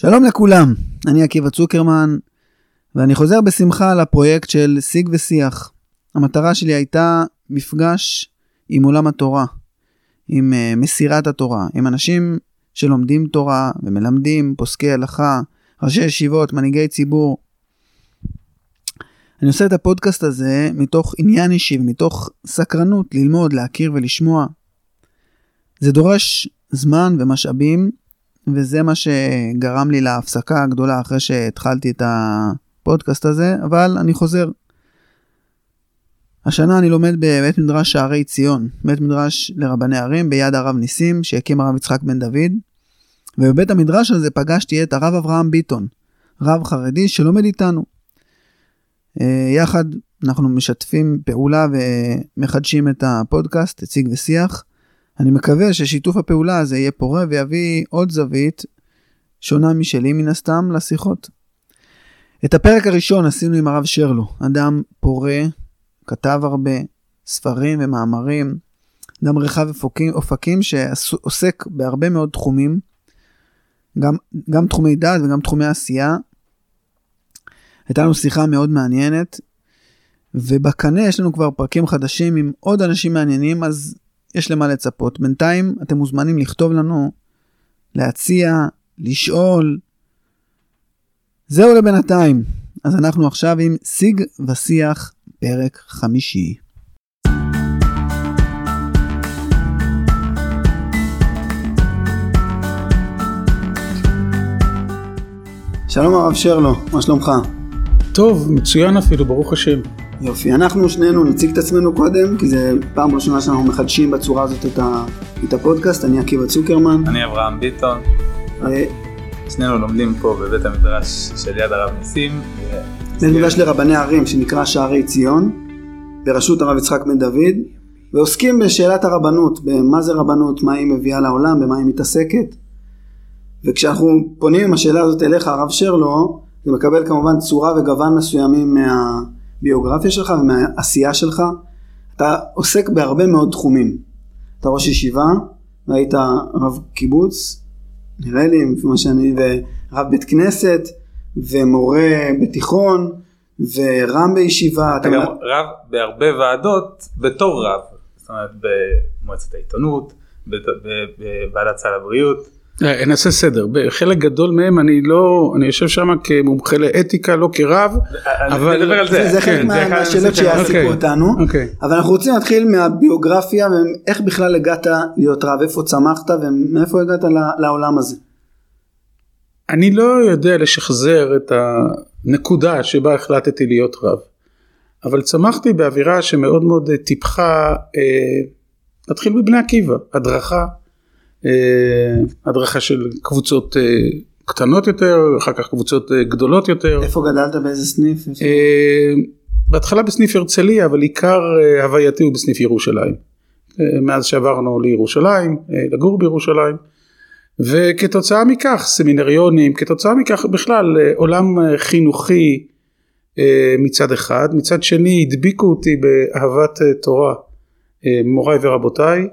שלום לכולם, אני עקיבא צוקרמן, ואני חוזר בשמחה לפרויקט של שיג ושיח. המטרה שלי הייתה מפגש עם עולם התורה, עם uh, מסירת התורה, עם אנשים שלומדים תורה ומלמדים, פוסקי הלכה, ראשי ישיבות, מנהיגי ציבור. אני עושה את הפודקאסט הזה מתוך עניין אישי ומתוך סקרנות ללמוד, להכיר ולשמוע. זה דורש זמן ומשאבים, וזה מה שגרם לי להפסקה הגדולה אחרי שהתחלתי את הפודקאסט הזה, אבל אני חוזר. השנה אני לומד בבית מדרש שערי ציון, בית מדרש לרבני ערים ביד הרב ניסים שהקים הרב יצחק בן דוד, ובבית המדרש הזה פגשתי את הרב אברהם ביטון, רב חרדי שלומד איתנו. אה, יחד אנחנו משתפים פעולה ומחדשים את הפודקאסט, שיג ושיח. אני מקווה ששיתוף הפעולה הזה יהיה פורה ויביא עוד זווית שונה משלי מן הסתם לשיחות. את הפרק הראשון עשינו עם הרב שרלו, אדם פורה, כתב הרבה, ספרים ומאמרים, אדם רחב אופקים, אופקים שעוסק בהרבה מאוד תחומים, גם, גם תחומי דת וגם תחומי עשייה. הייתה לנו שיחה מאוד מעניינת, ובקנה יש לנו כבר פרקים חדשים עם עוד אנשים מעניינים, אז יש למה לצפות. בינתיים אתם מוזמנים לכתוב לנו, להציע, לשאול. זהו לבינתיים. אז אנחנו עכשיו עם שיג ושיח, פרק חמישי. שלום הרב שרלו, מה שלומך? טוב, מצוין אפילו, ברוך השם. יופי, אנחנו שנינו נציג את עצמנו קודם, כי זה פעם ראשונה שאנחנו מחדשים בצורה הזאת את, ה, את הפודקאסט, אני עקיבא צוקרמן. אני אברהם ביטון. אה, שנינו לומדים פה בבית המדרש של יד הרב ניסים. בית מדרש לרבני ערים שנקרא שערי ציון, בראשות הרב יצחק בן דוד, ועוסקים בשאלת הרבנות, במה זה רבנות, מה היא מביאה לעולם, במה היא מתעסקת. וכשאנחנו פונים עם השאלה הזאת אליך, הרב שרלו, זה מקבל כמובן צורה וגוון מסוימים מהביוגרפיה שלך ומהעשייה שלך. אתה עוסק בהרבה מאוד תחומים. אתה ראש ישיבה, והיית רב קיבוץ, נראה לי, לפי מה שאני, ורב בית כנסת, ומורה בתיכון, ורם בישיבה. אתה גם רב בהרבה ועדות בתור רב. זאת אומרת, במועצת העיתונות, בוועדת סל הבריאות. אה, נעשה סדר, בחלק גדול מהם אני לא, אני יושב שם כמומחה לאתיקה, לא כרב, אבל נדבר על זה, זה חלק מהשאלות שיעסיקו אותנו, אוקיי. אבל אנחנו רוצים להתחיל מהביוגרפיה ואיך בכלל הגעת להיות רב, איפה צמחת ומאיפה הגעת לעולם הזה. אני לא יודע לשחזר את הנקודה שבה החלטתי להיות רב, אבל צמחתי באווירה שמאוד מאוד טיפחה, אה, נתחיל בבני עקיבא, הדרכה. אה, הדרכה של קבוצות אה, קטנות יותר, אחר כך קבוצות אה, גדולות יותר. איפה גדלת? באיזה סניף? בהתחלה בסניף הרצליה, אבל עיקר הווייתי הוא בסניף ירושלים. מאז שעברנו לירושלים, לגור בירושלים, וכתוצאה מכך סמינריונים, כתוצאה מכך בכלל עולם חינוכי מצד אחד, מצד שני הדביקו אותי באהבת תורה מוריי ורבותיי.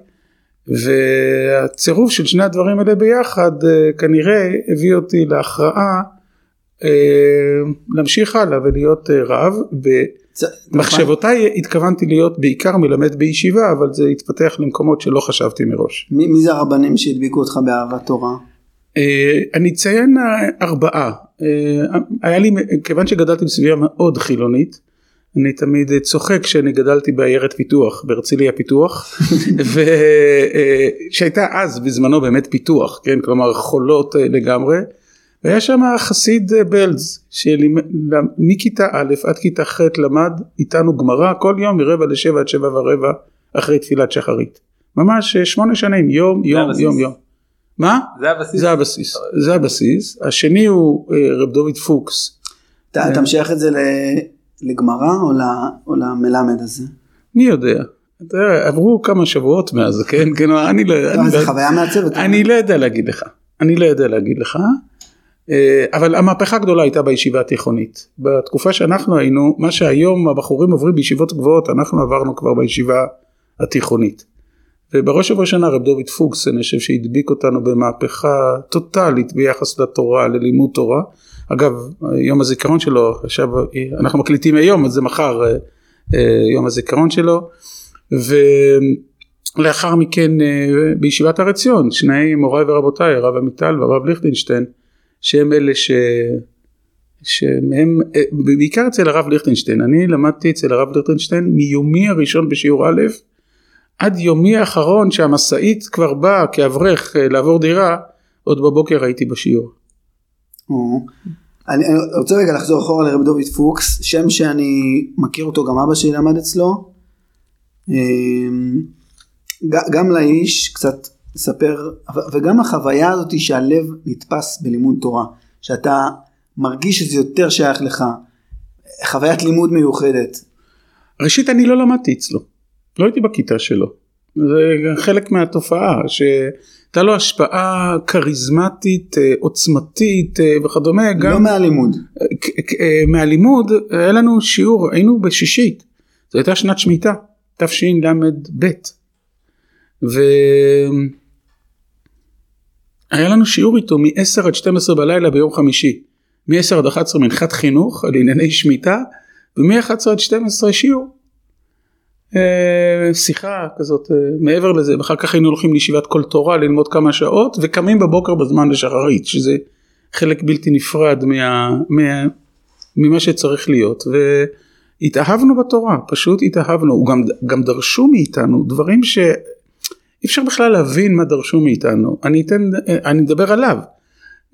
והצירוף של שני הדברים האלה ביחד אה, כנראה הביא אותי להכרעה אה, להמשיך הלאה ולהיות אה, רב. במחשבותיי התכוונתי להיות בעיקר מלמד בישיבה אבל זה התפתח למקומות שלא חשבתי מראש. מי, מי זה הרבנים שהדביקו אותך באהבת תורה? אני אציין ארבעה. היה לי, כיוון שגדלתי בסביבה מאוד חילונית אני תמיד צוחק כשאני גדלתי בעיירת פיתוח, בהרצליה פיתוח, שהייתה אז בזמנו באמת פיתוח, כן, כלומר חולות אה, לגמרי, והיה שם חסיד אה, בלז, שמכיתה א' עד כיתה ח' למד איתנו גמרא כל יום מרבע לשבע עד שבע ורבע אחרי תפילת שחרית. ממש אה, שמונה שנים, יום יום יום יום. מה? זה הבסיס? זה הבסיס, זה הבסיס. השני הוא רב דוד פוקס. אתה משייך את זה ל... לגמרא או, או למלמד הזה? מי יודע. עברו כמה שבועות מאז, כן? כן, אני לא... לא זה חוויה מעצבת. אני לא יודע להגיד לך. אני לא יודע להגיד לך. אה, אבל המהפכה הגדולה הייתה בישיבה התיכונית. בתקופה שאנחנו היינו, מה שהיום הבחורים עוברים בישיבות גבוהות, אנחנו עברנו כבר בישיבה התיכונית. ובראש ובראשונה רב דוד פוקס אני חושב שהדביק אותנו במהפכה טוטאלית ביחס לתורה ללימוד תורה אגב יום הזיכרון שלו עכשיו אנחנו מקליטים היום אז זה מחר אה, אה, יום הזיכרון שלו ולאחר מכן אה, בישיבת הר עציון שני מוריי ורבותיי הרב עמיטל והרב ליכטנשטיין שהם אלה ש... שמהם בעיקר אצל הרב ליכטנשטיין אני למדתי אצל הרב ליכטנשטיין מיומי הראשון בשיעור א' עד יומי האחרון שהמשאית כבר באה כאברך לעבור דירה עוד בבוקר הייתי בשיעור. אני, רוצה רגע לחזור אחורה לרב דוד פוקס, שם שאני מכיר אותו, גם אבא שלי למד אצלו. אמ, גם לאיש קצת לספר, וגם החוויה הזאת שהלב נתפס בלימוד תורה, שאתה מרגיש שזה יותר שייך לך, חוויית לימוד מיוחדת. ראשית אני לא למדתי אצלו, לא הייתי בכיתה שלו, זה חלק מהתופעה, ש... הייתה לו השפעה כריזמטית, אה, עוצמתית אה, וכדומה. גם, לא מהלימוד. אה, מהלימוד, היה לנו שיעור, היינו בשישית, זו הייתה שנת שמיטה, תשל"ב. והיה לנו שיעור איתו מ-10 עד 12 בלילה ביום חמישי. מ-10 עד 11 מנחת חינוך על ענייני שמיטה, ומ-11 עד 12 שיעור. אה, שיחה כזאת אה, מעבר לזה ואחר כך היינו הולכים לישיבת כל תורה ללמוד כמה שעות וקמים בבוקר בזמן לשחרית שזה חלק בלתי נפרד מה, מה, ממה שצריך להיות והתאהבנו בתורה פשוט התאהבנו. גם, גם דרשו מאיתנו דברים שאי אפשר בכלל להבין מה דרשו מאיתנו. אני אתן אני אדבר עליו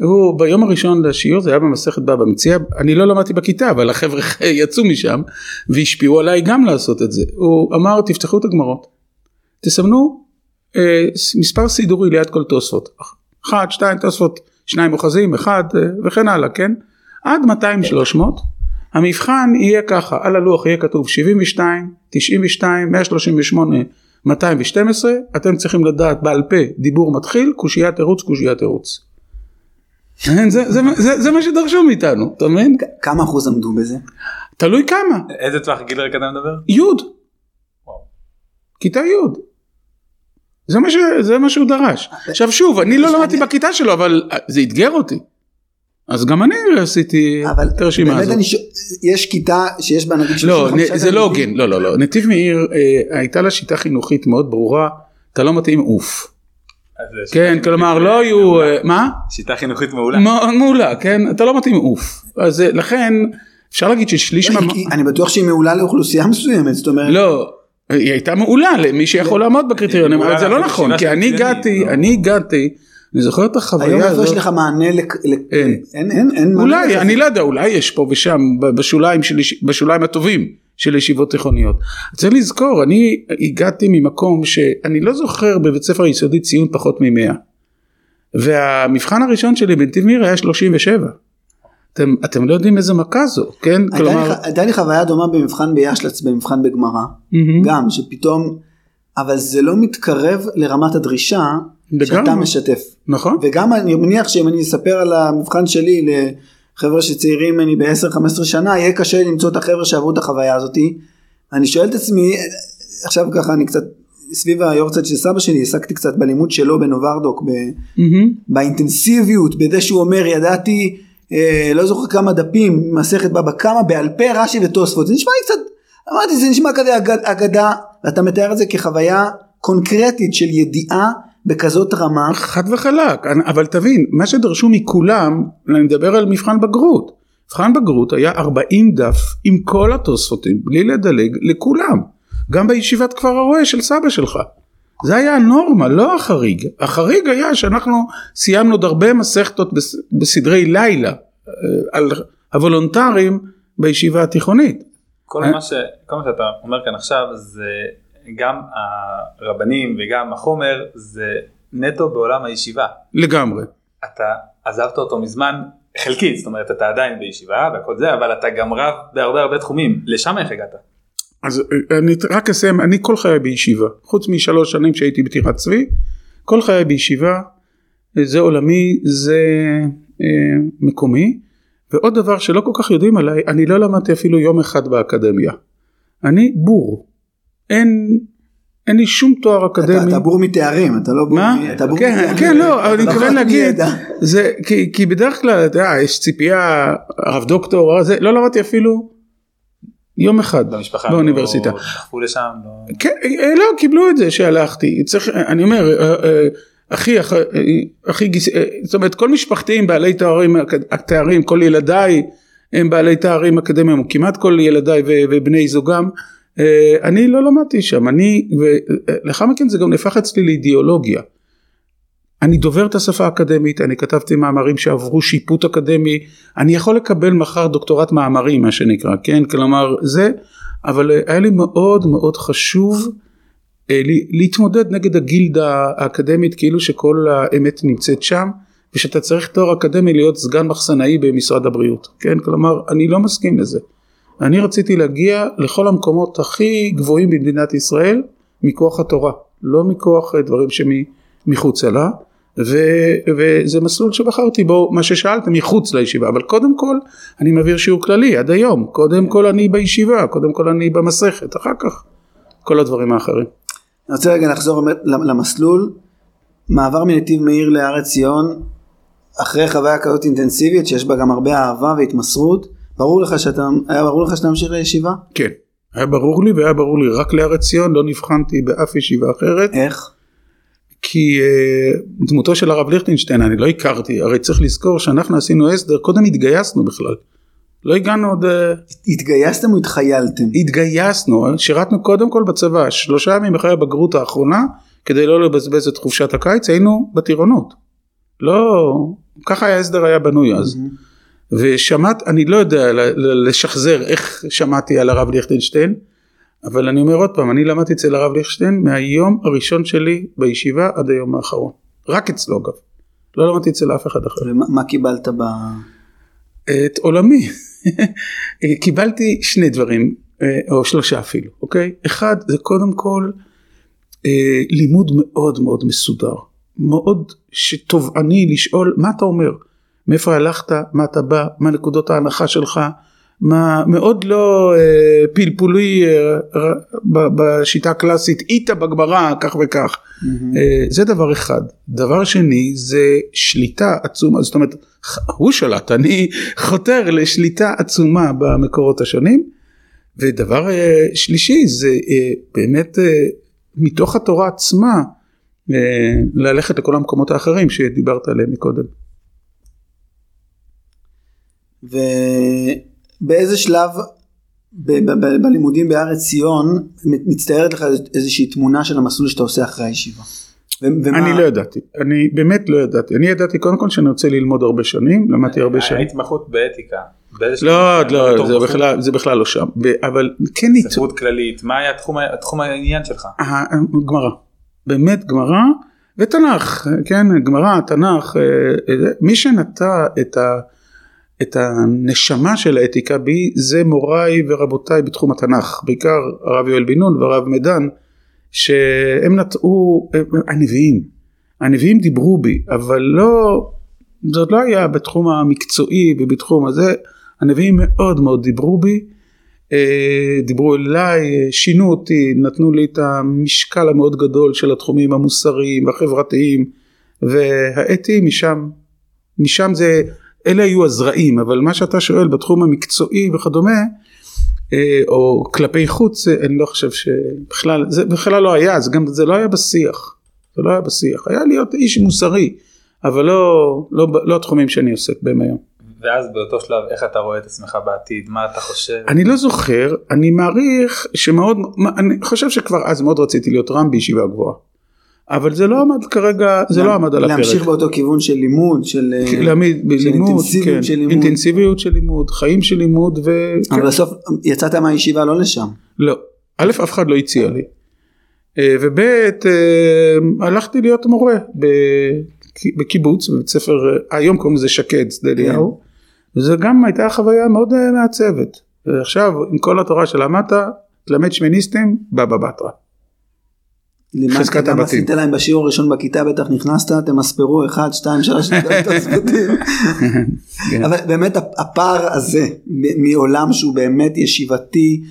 הוא ביום הראשון לשיעור זה היה במסכת בבא מציע אני לא למדתי בכיתה אבל החבר'ה יצאו משם והשפיעו עליי גם לעשות את זה. הוא אמר תפתחו את הגמרות תסמנו אה, מספר סידורי ליד כל תוספות. אחד שתיים תוספות שניים אוחזים אחד אה, וכן הלאה כן? עד 200 300 המבחן יהיה ככה על הלוח יהיה כתוב 72 92 138 212 אתם צריכים לדעת בעל פה דיבור מתחיל קושייה תירוץ קושייה תירוץ זה, זה, זה, זה מה שדרשו מאיתנו, אתה מבין? כמה אחוז עמדו בזה? תלוי כמה. איזה טווח גיל רק אתה מדבר? י'. כיתה י'. זה מה, ש... זה מה שהוא דרש. עכשיו שוב, אני לא למדתי בכיתה שלו, אבל זה אתגר אותי. אז גם אני עשיתי את הרשימה הזאת. אני ש... יש כיתה שיש בה נגיד לא, זה לא הוגן, לא, לא, לא. נתיב מאיר אה, הייתה לה שיטה חינוכית מאוד ברורה, אתה לא מתאים עוף. כן כלומר לא היו אה, מה שיטה חינוכית מעולה מעולה כן אתה לא מתאים עוף אז אה, לכן אפשר להגיד ששליש אני בטוח שהיא מעולה לאוכלוסייה מסוימת זאת אומרת לא היא הייתה מעולה למי שיכול לעמוד בקריטריונים אבל זה לא נכון כי אני הגעתי לא. אני הגעתי אני זוכר את החוויה הזאת. היום איפה יש לך מענה? אין. אין, אין, אין מענה. אולי, אני לא יודע, אולי יש פה ושם, בשוליים, של, בשוליים הטובים של ישיבות תיכוניות. צריך לזכור, אני הגעתי ממקום שאני לא זוכר בבית ספר יסודי ציון פחות ממאה. והמבחן הראשון שלי בנתיב מאיר היה 37. אתם, אתם לא יודעים איזה מכה זו, כן? הייתה, כלומר... לי, הייתה לי חוויה דומה במבחן בישלץ, במבחן בגמרא, mm-hmm. גם, שפתאום, אבל זה לא מתקרב לרמת הדרישה לגמרי. שאתה משתף. נכון. וגם אני מניח שאם אני אספר על המבחן שלי חבר'ה שצעירים ממני ב-10-15 שנה, יהיה קשה למצוא את החבר'ה שעברו את החוויה הזאתי. אני שואל את עצמי, עכשיו ככה אני קצת, סביב היורצייט של סבא שלי, עסקתי קצת בלימוד שלו בנוברדוק, ב, mm-hmm. באינטנסיביות, בזה שהוא אומר, ידעתי, אה, לא זוכר כמה דפים, מסכת בבא קמא, בעל פה רש"י ותוספות, זה נשמע לי קצת, אמרתי, זה נשמע כזה אגד, אגדה, ואתה מתאר את זה כחוויה קונקרטית של ידיעה בכזאת רמה. חד וחלק, אבל תבין, מה שדרשו מכולם, אני מדבר על מבחן בגרות. מבחן בגרות היה 40 דף עם כל התוספותים, בלי לדלג, לכולם. גם בישיבת כפר הרועה של סבא שלך. זה היה הנורמה, לא החריג. החריג היה שאנחנו סיימנו עוד הרבה מסכתות בסדרי לילה אה, על הוולונטרים בישיבה התיכונית. כל מה, ש... כל מה שאתה אומר כאן עכשיו זה גם הרבנים וגם החומר זה נטו בעולם הישיבה. לגמרי. אתה עזבת אותו מזמן חלקית, זאת אומרת אתה עדיין בישיבה והכל זה, אבל אתה גם רב בהרבה הרבה תחומים, לשם איך הגעת? אז אני רק אסיים, אני כל חיי בישיבה, חוץ משלוש שנים שהייתי בטירת צבי, כל חיי בישיבה, זה עולמי, זה אה, מקומי, ועוד דבר שלא כל כך יודעים עליי, אני לא למדתי אפילו יום אחד באקדמיה. אני בור. אין, אין לי שום תואר אתה, אקדמי. אתה בור מתארים, אתה לא בור מה? מ- אתה בור כן, מתארים. כן, לא, אבל אני אתה מתכוון להגיד. זה, כי, כי בדרך כלל, אתה יודע, יש ציפייה, הרב דוקטור, זה, לא למדתי אפילו יום אחד במשפחה באוניברסיטה. לא דחפו לשם לא... כן, אה, לא, קיבלו את זה שהלכתי, צריך, אני אומר, אה, אה, אחי, אח- אה, אחי, גיס- אה, זאת אומרת, כל משפחתי הם בעלי תארים, תארים, כל ילדיי הם בעלי תארים אקדמיים, או כמעט כל ילדיי ובני זוגם, אה, אני לא למדתי שם, אני, ולאחר מכן זה גם נהפך אצלי לאידיאולוגיה. אני דובר את השפה האקדמית, אני כתבתי מאמרים שעברו שיפוט אקדמי, אני יכול לקבל מחר דוקטורט מאמרים מה שנקרא, כן? כלומר זה, אבל אה, היה לי מאוד מאוד חשוב אה, להתמודד נגד הגילדה האקדמית כאילו שכל האמת נמצאת שם ושאתה צריך תואר אקדמי להיות סגן מחסנאי במשרד הבריאות, כן? כלומר אני לא מסכים לזה. אני רציתי להגיע לכל המקומות הכי גבוהים במדינת ישראל מכוח התורה, לא מכוח אה, דברים שמחוצה לה. ו- וזה מסלול שבחרתי בו, מה ששאלת, מחוץ לישיבה, אבל קודם כל אני מעביר שיעור כללי עד היום, קודם כל אני בישיבה, קודם כל אני במסכת, אחר כך כל הדברים האחרים. אני רוצה רגע לחזור למסלול, מעבר מנתיב מאיר להר ציון, אחרי חוויה כזאת אינטנסיבית שיש בה גם הרבה אהבה והתמסרות, ברור לך שאתה, היה ברור לך שאתה ממשיך לישיבה? כן, היה ברור לי והיה ברור לי רק להר ציון, לא נבחנתי באף ישיבה אחרת, איך? כי uh, דמותו של הרב ליכטנשטיין אני לא הכרתי, הרי צריך לזכור שאנחנו עשינו הסדר, קודם התגייסנו בכלל, לא הגענו עוד, uh, התגייסתם או התחיילתם? התגייסנו, שירתנו קודם כל בצבא, שלושה ימים אחרי הבגרות האחרונה, כדי לא לבזבז את חופשת הקיץ, היינו בטירונות. לא, ככה ההסדר היה בנוי אז. ושמעת, אני לא יודע לשחזר איך שמעתי על הרב ליכטנשטיין, אבל אני אומר עוד פעם, אני למדתי אצל הרב ליכטנשטיין מהיום הראשון שלי בישיבה עד היום האחרון. רק אצלו אגב. לא למדתי אצל אף אחד אחר. ומה מה קיבלת ב... את עולמי. קיבלתי שני דברים, אה, או שלושה אפילו, אוקיי? אחד זה קודם כל אה, לימוד מאוד מאוד מסודר, מאוד שתובעני לשאול מה אתה אומר, מאיפה הלכת, מה אתה בא, מה נקודות ההנחה שלך, מה מאוד לא אה, פלפולי אה, ר- ב- בשיטה הקלאסית, איתה בגמרא כך וכך. אה, זה דבר אחד. דבר שני זה שליטה עצומה, זאת אומרת הוא שלט, אני חותר לשליטה עצומה במקורות השונים. ודבר אה, שלישי זה אה, באמת אה, מתוך התורה עצמה אה, ללכת לכל המקומות האחרים שדיברת עליהם מקודם. ובאיזה שלב ב- ב- ב- בלימודים בארץ ציון מצטיירת לך איזושהי תמונה של המסלול שאתה עושה אחרי הישיבה? ו- ומה- אני לא ידעתי, אני באמת לא ידעתי, אני ידעתי קודם כל שאני רוצה ללמוד הרבה שנים, למדתי הרבה שנים. ההתמחות באתיקה. באיזה לא? לא, זה? בכלל, זה בכלל לא שם, ב- אבל כן ניתן. ספרות כללית, מה היה תחום תחום העניין שלך? גמרא, באמת גמרא ותנ"ך, כן, גמרא, תנ"ך, אה, אה, מי שנטע את, ה, את הנשמה של האתיקה בי זה מוריי ורבותיי בתחום התנ"ך, בעיקר הרב יואל בן נון והרב מדן, שהם נטעו, הנביאים, הנביאים דיברו בי, אבל לא, זה עוד לא היה בתחום המקצועי ובתחום הזה, הנביאים מאוד מאוד דיברו בי. אה, דיברו אליי, שינו אותי, נתנו לי את המשקל המאוד גדול של התחומים המוסריים והחברתיים והאתיים, משם, משם זה, אלה היו הזרעים, אבל מה שאתה שואל בתחום המקצועי וכדומה, אה, או כלפי חוץ, אה, אני לא חושב שבכלל, זה בכלל לא היה, זה גם, זה לא היה בשיח, זה לא היה בשיח, היה להיות איש מוסרי, אבל לא, לא, לא התחומים שאני עוסק בהם היום. ואז באותו שלב איך אתה רואה את עצמך בעתיד, מה אתה חושב? אני לא זוכר, אני מעריך שמאוד, אני חושב שכבר אז מאוד רציתי להיות רם בישיבה גבוהה. אבל זה לא עמד כרגע, זה לא עמד על הפרק. להמשיך באותו כיוון של לימוד, של... אה, להעמיד בלימוד, אינטנסיביות כן, של לימוד. אינטנסיביות של לימוד, חיים של לימוד, ו... אבל בסוף יצאת מהישיבה לא לשם. לא, א' אף אחד לא הציע לי. אה, וב' אה, הלכתי להיות מורה בק- בקיבוץ, בבית ספר, היום קוראים לזה שקד, שדה אליהו, וזה גם הייתה חוויה מאוד מעצבת. ועכשיו עם כל התורה שלמדת, תלמד שמיניסטים, בבא בתרא. חזקת הבתים. עשית להם בשיעור הראשון בכיתה, בטח נכנסת, תמספרו 1, 2, 3, תוספותים. כן. אבל באמת הפער הזה מעולם שהוא באמת ישיבתי,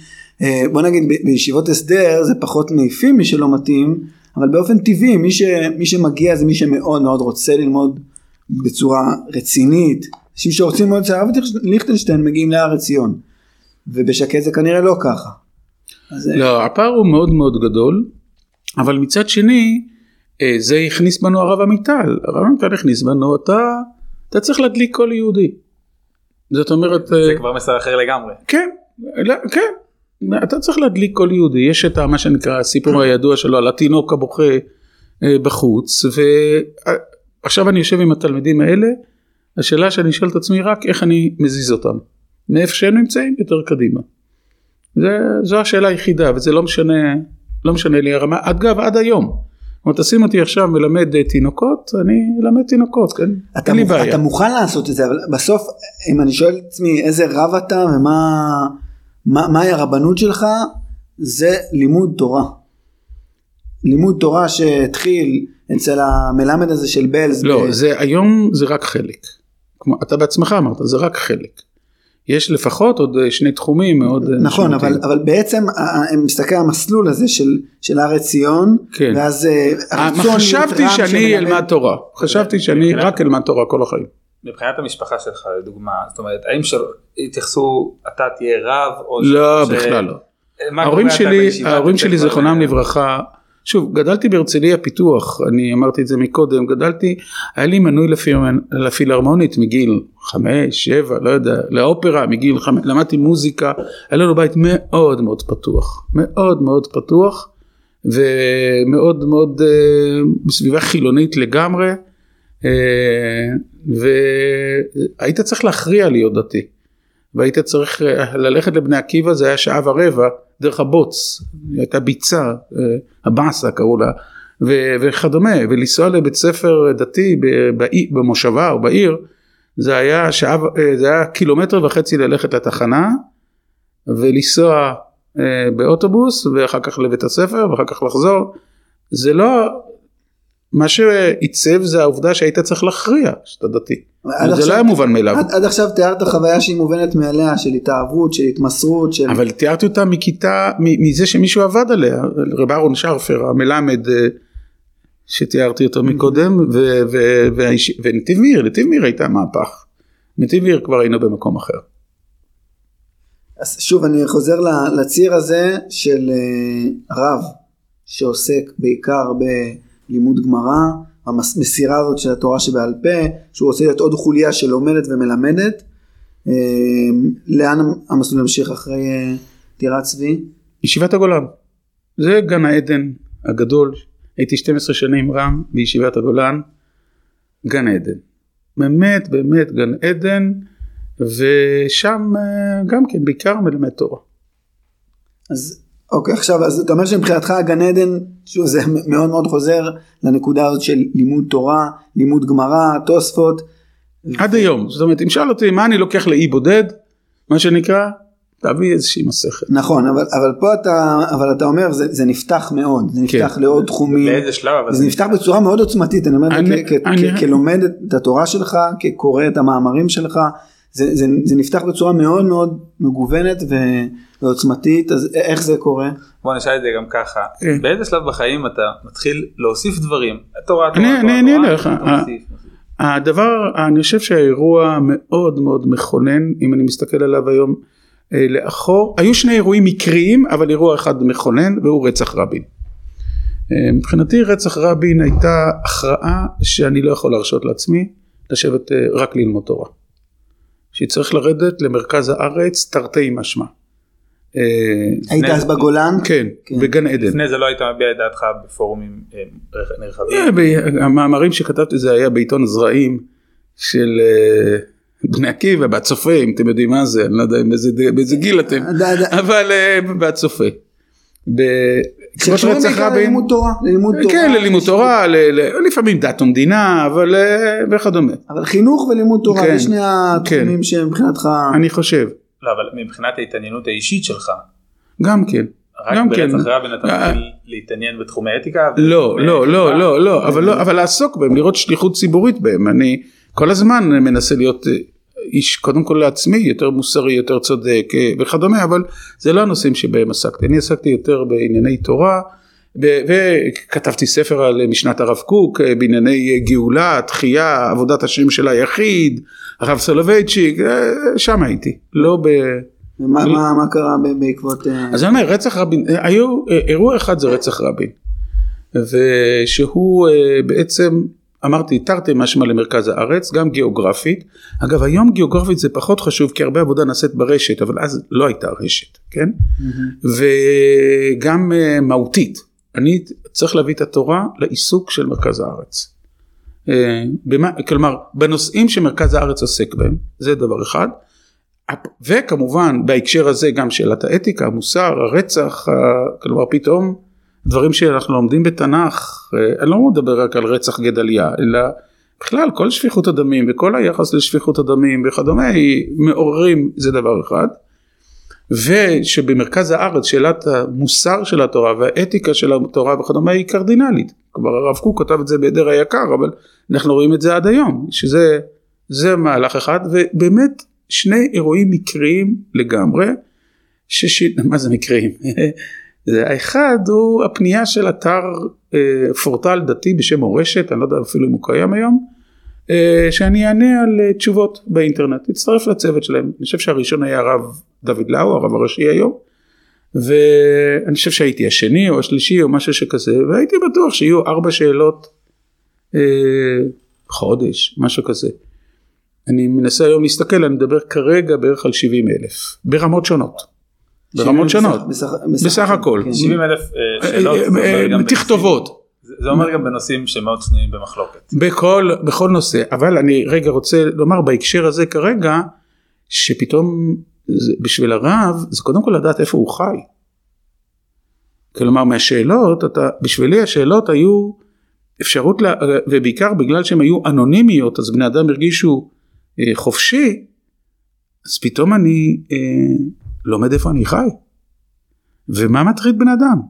אה, בוא נגיד בישיבות הסדר זה פחות מעיפים מי שלא מתאים, אבל באופן טבעי מי, ש, מי שמגיע זה מי שמאוד מאוד רוצה ללמוד בצורה רצינית. אנשים שרוצים ללמוד אצל הרב ליכטנשטיין מגיעים להר עציון, ובשקט זה כנראה לא ככה. אז, אה, לא, הפער הוא מאוד מאוד גדול, אבל מצד שני, אה, זה הכניס בנו הרב עמיטל. הרב עמיטל הכניס בנו, אתה, אתה צריך להדליק כל יהודי. זאת אומרת, זה אה, כבר מסר אחר לגמרי. כן, לא, כן, אתה צריך להדליק כל יהודי, יש את מה שנקרא הסיפור הידוע שלו על התינוק הבוכה אה, בחוץ, ועכשיו אני יושב עם התלמידים האלה, השאלה שאני שואל את עצמי רק איך אני מזיז אותם, מאיפה שהם נמצאים יותר קדימה. זה, זו השאלה היחידה וזה לא משנה, לא משנה לי הרמה, אגב עד היום. זאת אומרת, תשים אותי עכשיו מלמד אה, תינוקות, אני אלמד תינוקות, כן? אתה, אין לי. בעיה. אתה מוכן לעשות את זה, אבל בסוף אם אני שואל את עצמי איזה רב אתה ומה מה, מהי הרבנות שלך, זה לימוד תורה. לימוד תורה שהתחיל אצל המלמד הזה של בלז. לא, ב- זה היום זה רק חלק. כמו, אתה בעצמך אמרת, זה רק חלק. יש לפחות עוד אה, שני תחומים מאוד אה, נכון, אבל. אבל בעצם ה- ה- הם מסתכל על המסלול הזה של, של הר עציון, כן. ואז אה, אה, הרצון חשבתי שאני שמלמד- אלמד תורה, חשבתי שאני מבחינת- רק אלמד תורה כל החיים. מבחינת המשפחה שלך לדוגמה, זאת אומרת, האם. התייחסו, אתה תהיה רב או... לא, ש- בכלל לא. ההורים שלי, ההורים שלי זיכרונם לברכה, שוב, גדלתי בהרצליה פיתוח, אני אמרתי את זה מקודם, גדלתי, היה לי מנוי לפילהרמ- לפילהרמונית מגיל חמש, שבע, לא יודע, לאופרה מגיל חמש, למדתי מוזיקה, היה לנו בית מאוד מאוד פתוח, מאוד מאוד פתוח, ומאוד מאוד אה, בסביבה חילונית לגמרי, אה, והיית צריך להכריע להיות דתי. והיית צריך אה, ללכת לבני עקיבא זה היה שעה ורבע דרך הבוץ, הייתה ביצה, אה, הבאסה קראו לה, ו- וכדומה, ולנסוע לבית ספר דתי ב- במושבה או בעיר, זה היה שעה, אה, זה היה קילומטר וחצי ללכת לתחנה, ולנסוע באוטובוס, ואחר כך לבית הספר, ואחר כך לחזור, זה לא, מה שעיצב זה העובדה שהיית צריך להכריע שאתה דתי, זה עכשיו- לא היה מובן מאליו. עד, עד עכשיו תיארת חוויה שהיא מובנת מאליה, של התאהבות, של התמסרות, של... אבל תיארתי אותה מכיתה, מזה שמישהו עבד עליה, רב אהרון שרפר המלמד אה, שתיארתי אותו מקודם, ו- ו- והאיש- ונתיב מאיר, נתיב מאיר הייתה מהפך. נתיב מאיר כבר היינו במקום אחר. אז שוב אני חוזר לציר הזה של אה, רב שעוסק בעיקר בלימוד גמרא, המסירה הזאת של התורה שבעל פה, שהוא רוצה להיות עוד חוליה שלומדת ומלמדת. אה, לאן המסלול ימשיך אחרי אה, טירת צבי? ישיבת הגולן, זה גן העדן הגדול, הייתי 12 שנים רם בישיבת הגולן, גן עדן. באמת באמת גן עדן, ושם אה, גם כן בעיקר מלמד תורה. אז אוקיי עכשיו אז אתה אומר שמבחינתך הגן עדן שוב זה מאוד מאוד חוזר לנקודה הזאת של לימוד תורה לימוד גמרא תוספות עד היום, זאת אומרת אם שאל אותי מה אני לוקח לאי בודד, מה שנקרא, תביא איזושהי מסכת. נכון אבל אבל פה אתה אבל אתה אומר זה, זה נפתח מאוד זה נפתח כן. לעוד תחומים באיזה שלב אבל זה נפתח בצורה מאוד עוצמתית אני אומר אני- כ- כ- אני- כ- כלומד את התורה שלך כקורא את המאמרים שלך זה, זה, זה נפתח בצורה מאוד מאוד מגוונת ו- ועוצמתית אז איך זה קורה בוא נשאל את זה גם ככה כן. באיזה שלב בחיים אתה מתחיל להוסיף דברים תורה אני- תורה אני- תורה אני אענה לך. הדבר, אני חושב שהאירוע מאוד מאוד מכונן, אם אני מסתכל עליו היום אה, לאחור, היו שני אירועים מקריים, אבל אירוע אחד מכונן, והוא רצח רבין. אה, מבחינתי רצח רבין הייתה הכרעה שאני לא יכול להרשות לעצמי לשבת אה, רק ללמוד תורה. שצריך לרדת למרכז הארץ תרתי משמע. אה, היית אז בגולן כן, כן. בגן עדן. לפני זה לא היית מביע את דעתך בפורומים אה, נרחבים אה, המאמרים שכתבתי זה היה בעיתון הזרעים של בני עקיבא, בהצופה, אם אתם יודעים מה זה, אני לא יודע באיזה, גיל אתם, אבל בהצופה. שקשורים רצח בעיקר רבין, ללימוד תורה ללימוד תורה כן, ללימוד תורה, ל- ל- לפעמים דת ומדינה, אבל אה, וכדומה, אבל חינוך ולימוד תורה כן, זה שני התחומים שמבחינתך אני חושב, לא אבל מבחינת ההתעניינות האישית שלך גם כן. רק גם כן. ברצח רבין אתה אה, מתחיל להתעניין בתחומי אתיקה לא, לא, לא. לא, לא, אבל לא, אבל לעסוק בהם, לראות שליחות ציבורית בהם, אני כל הזמן מנסה להיות, אה, איש קודם כל לעצמי יותר מוסרי יותר צודק אה, וכדומה אבל זה לא הנושאים שבהם עסקתי. אני עסקתי יותר בענייני תורה וכתבתי ספר על משנת הרב קוק אה, בענייני גאולה תחייה עבודת השם של היחיד הרב סולובייצ'יק אה, שם הייתי. לא ב... ומה מה, מה קרה בעקבות... אה, אז אני אומר רצח רבין היו אירוע אחד זה רצח רבין ושהוא אה, בעצם אמרתי תרתי משמע למרכז הארץ גם גיאוגרפית. אגב היום גיאוגרפית זה פחות חשוב כי הרבה עבודה נעשית ברשת אבל אז לא הייתה רשת כן? וגם אה, מהותית. אני צריך להביא את התורה לעיסוק של מרכז הארץ. אה, במה, כלומר בנושאים שמרכז הארץ עוסק בהם זה דבר אחד. וכמובן בהקשר הזה גם שאלת האתיקה המוסר הרצח כלומר פתאום דברים שאנחנו לומדים בתנ"ך אני לא מדבר רק על רצח גדליה אלא בכלל כל שפיכות הדמים וכל היחס לשפיכות הדמים וכדומה מעוררים זה דבר אחד ושבמרכז הארץ שאלת המוסר של התורה והאתיקה של התורה וכדומה היא קרדינלית כבר הרב קוק כתב את זה בעדר היקר אבל אנחנו רואים את זה עד היום שזה זה מהלך אחד ובאמת שני אירועים מקריים לגמרי שש... מה זה מקריים? האחד הוא הפנייה של אתר אה, פורטל דתי בשם מורשת, אני לא יודע אפילו אם הוא קיים היום, אה, שאני אענה על אה, תשובות באינטרנט, תצטרף לצוות שלהם, אני חושב שהראשון היה הרב דוד לאו, הרב הראשי היום, ואני חושב שהייתי השני או השלישי או משהו שכזה, והייתי בטוח שיהיו ארבע שאלות אה, חודש, משהו כזה. אני מנסה היום להסתכל, אני מדבר כרגע בערך על 70 אלף, ברמות שונות. ברמות שונות, בסך הכל. 70 אלף אה, שאלות, אה, גם בנושאים- תכתובות. זה אומר גם בנושאים שמאוד שנויים במחלוקת. בכל, בכל נושא, אבל אני רגע רוצה לומר בהקשר הזה כרגע, שפתאום בשביל הרב זה קודם כל לדעת איפה הוא חי. כלומר מהשאלות, אתה, בשבילי השאלות היו אפשרות, לה, ובעיקר בגלל שהן היו אנונימיות אז בני אדם הרגישו אה, חופשי, אז פתאום אני אה, לומד איפה אני חי. ומה מטריד בן אדם,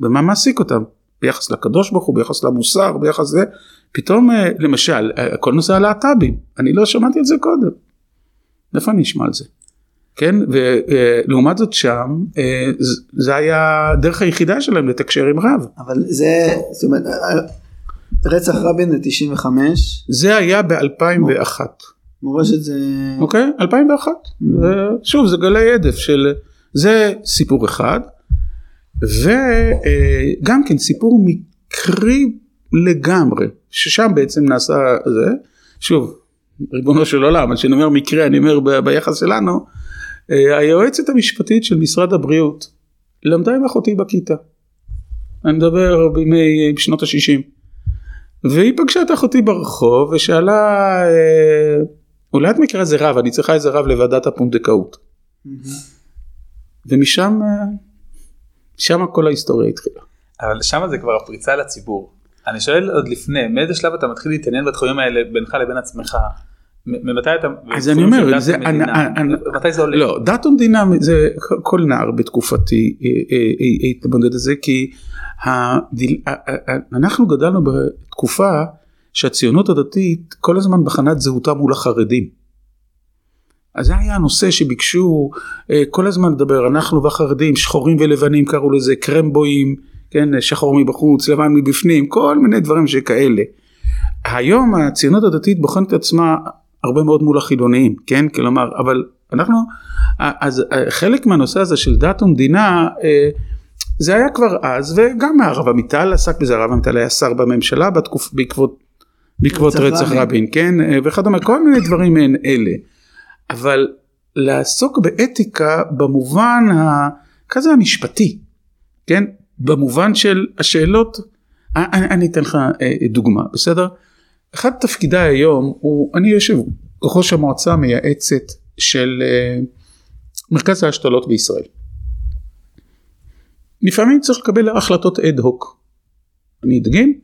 ומה מעסיק אותם. ביחס לקדוש ברוך הוא, ביחס למוסר, ביחס לזה, פתאום אה, למשל, אה, כל נושא הלהט"בים, אני לא שמעתי את זה קודם. איפה אני אשמע על זה? כן, ולעומת זאת שם, אה, זה היה הדרך היחידה שלהם לתקשר עם רב. אבל זה, זאת אומרת, אה, רצח רבין זה 95, זה היה ב-2001, מורשת זה... אוקיי? 2001. שוב, זה גלי הדף של... זה סיפור אחד, וגם כן סיפור מקרי לגמרי, ששם בעצם נעשה זה, שוב, ריבונו של עולם, כשאני אומר מקרה, אני אומר ב- ביחס שלנו, אה, היועצת המשפטית של משרד הבריאות למדה עם אחותי בכיתה. אני מדבר בימי, בשנות ה-60. והיא פגשה את אחותי ברחוב ושאלה, אה, אולי את מכירה איזה רב, אני צריכה איזה רב לוועדת הפונדקאות. ומשם, אה, שם כל ההיסטוריה התחילה. אבל שם זה כבר הפריצה לציבור. אני שואל עוד לפני, מאיזה שלב אתה מתחיל להתעניין בתחומים האלה בינך לבין עצמך? ממתי אתה... אז אני אומר, זה- ומדינה? אני- אני- מתי זה עולה? לא, דת ומדינה זה כל נער בתקופתי אה, אה, התמודד את זה כי אנחנו גדלנו בתקופה שהציונות הדתית כל הזמן בחנה את זהותה מול החרדים. אז זה היה הנושא שביקשו אה, כל הזמן לדבר אנחנו והחרדים שחורים ולבנים קראו לזה קרמבויים כן שחור מבחוץ לבן מבפנים כל מיני דברים שכאלה. היום הציונות הדתית בוחנת את עצמה הרבה מאוד מול החילוניים, כן? כלומר, אבל אנחנו, אז חלק מהנושא הזה של דת ומדינה, אה, זה היה כבר אז, וגם הרב עמיטל עסק בזה, הרב עמיטל היה שר בממשלה בתקופ, בעקבות, בעקבות רצח רצח רבין. כן? אה, וכדומה, כל מיני דברים מעין אלה. אבל לעסוק באתיקה במובן ה... כזה המשפטי, כן? במובן של השאלות, אה, אני, אני אתן לך אה, דוגמה, בסדר? אחד תפקידיי היום הוא, אני יושב ראש המועצה המייעצת של אה, מרכז ההשתלות בישראל. לפעמים צריך לקבל החלטות אד הוק. אני אדגים,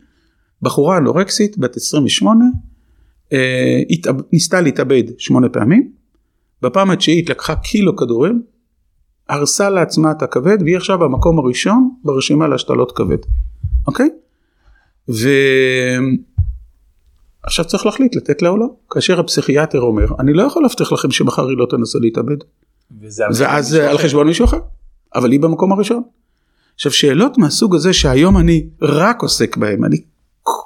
בחורה אנורקסית בת 28, אה, התאב, ניסתה להתאבד שמונה פעמים, בפעם התשיעית לקחה קילו כדורים, הרסה לעצמה את הכבד והיא עכשיו במקום הראשון ברשימה להשתלות כבד, אוקיי? עכשיו צריך להחליט לתת לה או לא. כאשר הפסיכיאטר אומר, אני לא יכול להבטיח לכם שמחר היא לא תנסה להתאבד. ואז על חשבון מישהו אחר, אבל היא במקום הראשון. עכשיו שאלות מהסוג הזה שהיום אני רק עוסק בהם, אני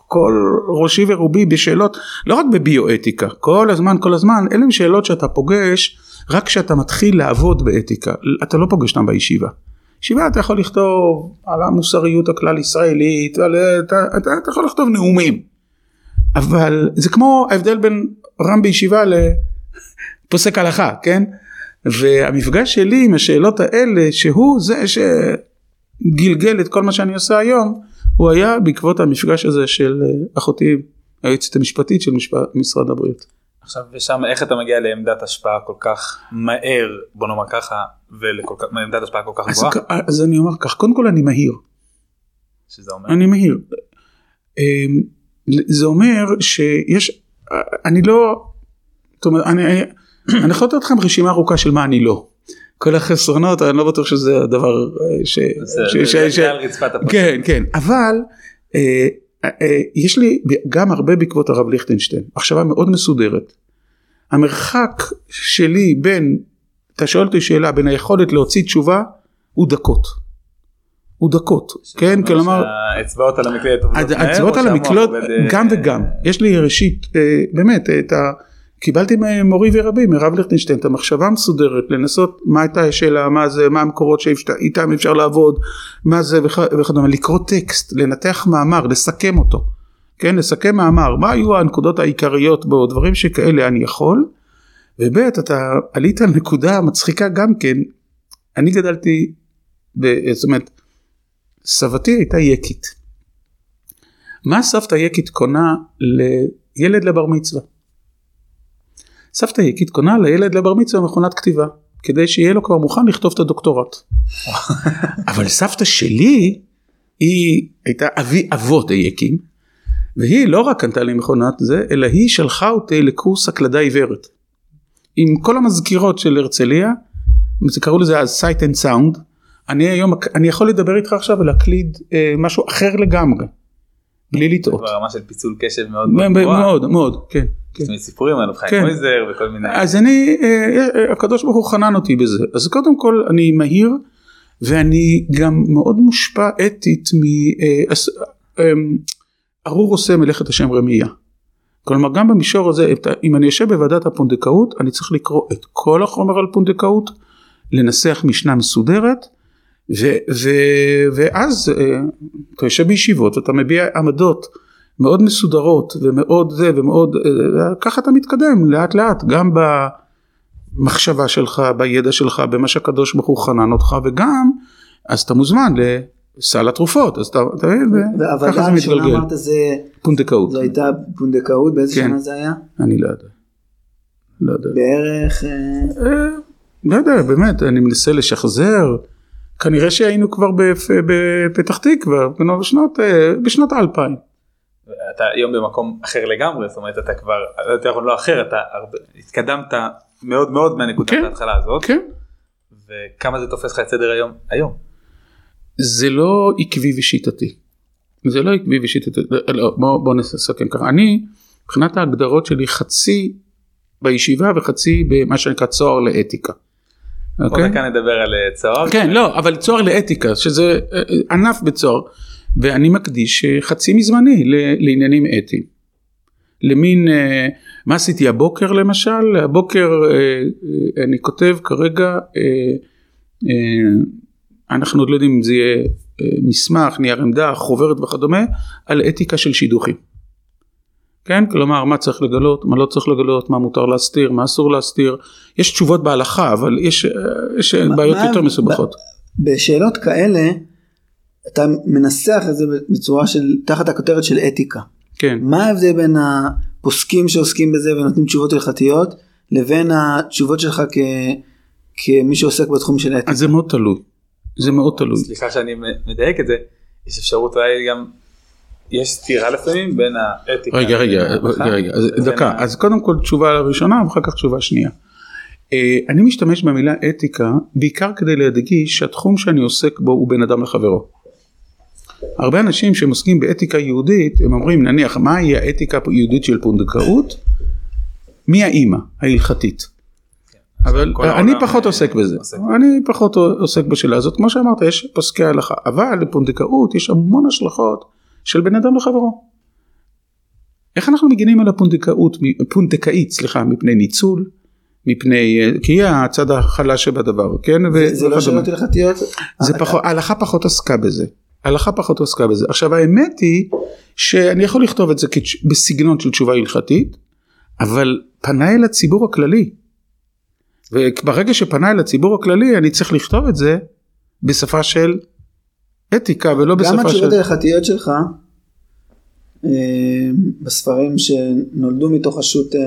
כל ראשי ורובי בשאלות, לא רק בביואתיקה, כל הזמן כל הזמן, אלה הם שאלות שאתה פוגש רק כשאתה מתחיל לעבוד באתיקה, אתה לא פוגש אותם בישיבה. ישיבה אתה יכול לכתוב על המוסריות הכלל ישראלית, על, אתה, אתה, אתה יכול לכתוב נאומים, אבל זה כמו ההבדל בין רם בישיבה לפוסק הלכה, כן? והמפגש שלי עם השאלות האלה, שהוא זה שגלגל את כל מה שאני עושה היום, הוא היה בעקבות המפגש הזה של אה, אחותי, היועצת המשפטית של משפ- משרד הבריאות. עכשיו ושם איך אתה מגיע לעמדת השפעה כל כך מהר בוא נאמר ככה ולעמדת השפעה כל כך אז, גבוהה אז אני אומר כך, קודם כל אני מהיר, שזה אומר אני מהיר. אמ, זה אומר שיש, אני לא, זאת אומרת, אני, אני יכול לתת לכם רשימה ארוכה של מה אני לא. כל החסרונות, אני לא בטוח שזה הדבר אה, ש... זה- על רצפת הפרק. כן, כן, אבל אה, אה, יש לי גם הרבה בעקבות הרב ליכטנשטיין, מחשבה מאוד מסודרת. המרחק שלי בין, אתה שואל אותי שאלה, בין היכולת להוציא תשובה, הוא דקות. הוא דקות, כן, כלומר, שהאצבעות על המקלדת עובדות מהר, האצבעות על אה, גם וגם. יש לי ראשית, באמת, את ה... קיבלתי ממורי ורבי, מרב ליכטנשטיין, את המחשבה המסודרת, לנסות מה הייתה השאלה, מה זה, מה המקורות שאיתם אפשר לעבוד, מה זה וכ- וכדומה, לקרוא טקסט, לנתח מאמר, לסכם אותו, כן, לסכם מאמר, מה היו הנקודות העיקריות בו, דברים שכאלה אני יכול, וב' אתה עלית על נקודה מצחיקה גם כן, אני גדלתי, ב, זאת אומרת, סבתי הייתה יקית. מה סבתא יקית קונה לילד לבר מצווה? סבתא יקית קונה לילד לבר מצווה מכונת כתיבה, כדי שיהיה לו כבר מוכן לכתוב את הדוקטורט. אבל סבתא שלי, היא הייתה אבי אבות היקים, והיא לא רק קנתה לי מכונת זה, אלא היא שלחה אותי לקורס הקלדה עיוורת. עם כל המזכירות של הרצליה, זה קראו לזה אז sight and sound, אני היום, אני יכול לדבר איתך עכשיו ולהקליד אה, משהו אחר לגמרי, בלי לטעות. ברמה של פיצול קשב מאוד מאוד. מאוד, מאוד, כן. כן. זאת אומרת, סיפורים על חיים כן. מויזר וכל מיני. אז אני, אה, אה, הקדוש ברוך הוא חנן אותי בזה. אז קודם כל אני מהיר, ואני גם מאוד מושפע אתית מ... אה, אס- אה, ארור עושה מלאכת השם רמייה. כלומר גם במישור הזה, אם אני יושב בוועדת הפונדקאות, אני צריך לקרוא את כל החומר על פונדקאות, לנסח משנה מסודרת, ו, ו, ואז אה, אתה יושב בישיבות ואתה מביע עמדות מאוד מסודרות ומאוד זה ומאוד, אה, ככה אתה מתקדם לאט לאט, גם במחשבה שלך, בידע שלך, במה שהקדוש ברוך הוא חנן אותך, וגם, אז אתה מוזמן לסל התרופות, אז אתה, מבין, וככה זה מתגלגל. אמרת זה, פונדקאות, זו הייתה פונדקאות, באיזה כן. שנה זה היה? אני לא יודע. לא יודע. בערך, אה, אה, לא יודע, באמת, אני מנסה לשחזר. כנראה שהיינו כבר בפ- בפתח תקווה, אה, בשנות האלפיים. אתה היום במקום אחר לגמרי זאת אומרת אתה כבר יותר נכון לא אחר אתה הרבה, התקדמת מאוד מאוד מהנקודת כן. ההתחלה הזאת כן. וכמה זה תופס לך את סדר היום היום. זה לא עקבי ושיטתי. זה לא עקבי ושיטתי. לא, בוא, בוא נסכם ככה. אני, מבחינת ההגדרות שלי, חצי בישיבה וחצי במה שנקרא צוהר לאתיקה. עוד אוקיי? דקה נדבר על אה, צוהר. כן, לא, אבל צוהר לאתיקה, שזה אה, ענף בצוהר, ואני מקדיש אה, חצי מזמני לעניינים אתיים. למין, אה, מה עשיתי הבוקר למשל? הבוקר אה, אני כותב כרגע, אנחנו עוד לא יודעים אם זה יהיה מסמך, נייר עמדה, חוברת וכדומה, על אתיקה של שידוכים. כן, כלומר מה צריך לגלות, מה לא צריך לגלות, מה מותר להסתיר, מה אסור להסתיר, יש תשובות בהלכה, אבל יש, יש מה- בעיות מה- יותר מסובכות. בשאלות כאלה, אתה מנסח את זה בצורה של, תחת הכותרת של אתיקה. כן. מה ההבדל בין הפוסקים שעוסקים בזה ונותנים תשובות הלכתיות, לבין התשובות שלך כ... כמי שעוסק בתחום של אתיקה? אז זה מאוד תלוי. זה מאוד תלוי. סליחה שאני מדייק את זה יש אפשרות אולי גם יש סתירה לפעמים בין האתיקה. רגע, רגע, רגע, רגע, אז דקה. ה- אז קודם כל תשובה ראשונה ואחר כך תשובה שנייה. אה, אני משתמש במילה אתיקה בעיקר כדי להדגיש שהתחום שאני עוסק בו הוא בין אדם לחברו. הרבה אנשים שהם עוסקים באתיקה יהודית, הם אומרים נניח מהי האתיקה היהודית של פונדקאות? מי האימא ההלכתית? אבל כל אני פחות אה, עוסק בזה. אני פחות עוסק בשאלה הזאת, כמו שאמרת יש פוסקי הלכה, אבל לפונדקאות יש המון השלכות של בן אדם לחברו. איך אנחנו מגינים על הפונדקאות, פונדקאית סליחה, מפני ניצול, מפני, אה, כי היא הצד החלש שבדבר, כן? ו- זה לא. שאלות הלכתיות? זה פחות, ההלכה פחות עסקה בזה. ההלכה פחות עסקה בזה. עכשיו האמת היא שאני יכול לכתוב את זה בסגנון של תשובה הלכתית, אבל פנה אל הציבור הכללי. וברגע שפנה אל הציבור הכללי אני צריך לכתוב את זה בשפה של אתיקה ולא גם בשפה התשובות של... ההלכתיות שלך, אה, בספרים שנולדו מתוך השו"ת אה,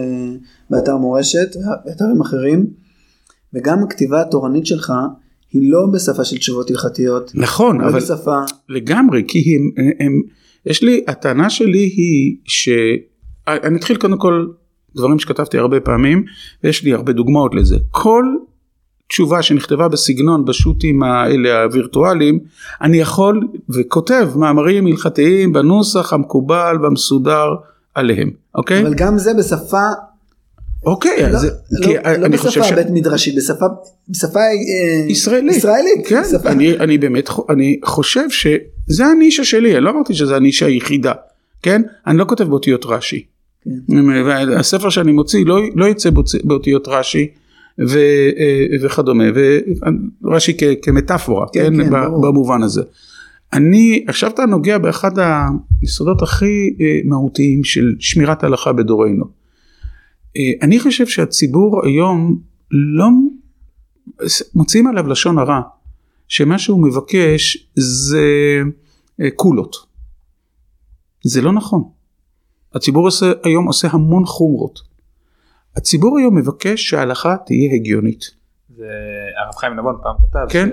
באתר מורשת ואתרים אחרים, וגם הכתיבה התורנית שלך היא לא בשפה של תשובות הלכתיות, נכון, לא אבל בשפה, לגמרי, כי הם, הם, יש לי, הטענה שלי היא ש... אני אתחיל קודם כל דברים שכתבתי הרבה פעמים, ויש לי הרבה דוגמאות לזה. כל תשובה שנכתבה בסגנון בשו"תים האלה הווירטואליים, אני יכול וכותב מאמרים הלכתיים בנוסח המקובל והמסודר עליהם, אוקיי? אבל גם זה בשפה, אוקיי, לא, אז לא, כי לא אני חושב בשפה ש... בית מדרשית, בשפה, בשפה אה, ישראלית. ישראלית, כן, בשפה- אני, אני באמת, אני חושב שזה הנישה שלי, אני לא אמרתי שזה הנישה היחידה, כן? אני לא כותב באותיות רש"י. כן. והספר שאני מוציא לא, לא יצא באותיות רש"י ו, אה, וכדומה, ורש"י כ, כמטאפורה, כן, כן, כן. במובן הזה. אני, עכשיו אתה נוגע באחד היסודות הכי אה, מהותיים של שמירת ההלכה בדורנו. אה, אני חושב שהציבור היום לא מוציאים עליו לשון הרע, שמה שהוא מבקש זה אה, קולות. זה לא נכון. הציבור עושה, היום עושה המון חומרות. הציבור היום מבקש שההלכה תהיה הגיונית. זה הרב חיים נבון פעם כתב כן.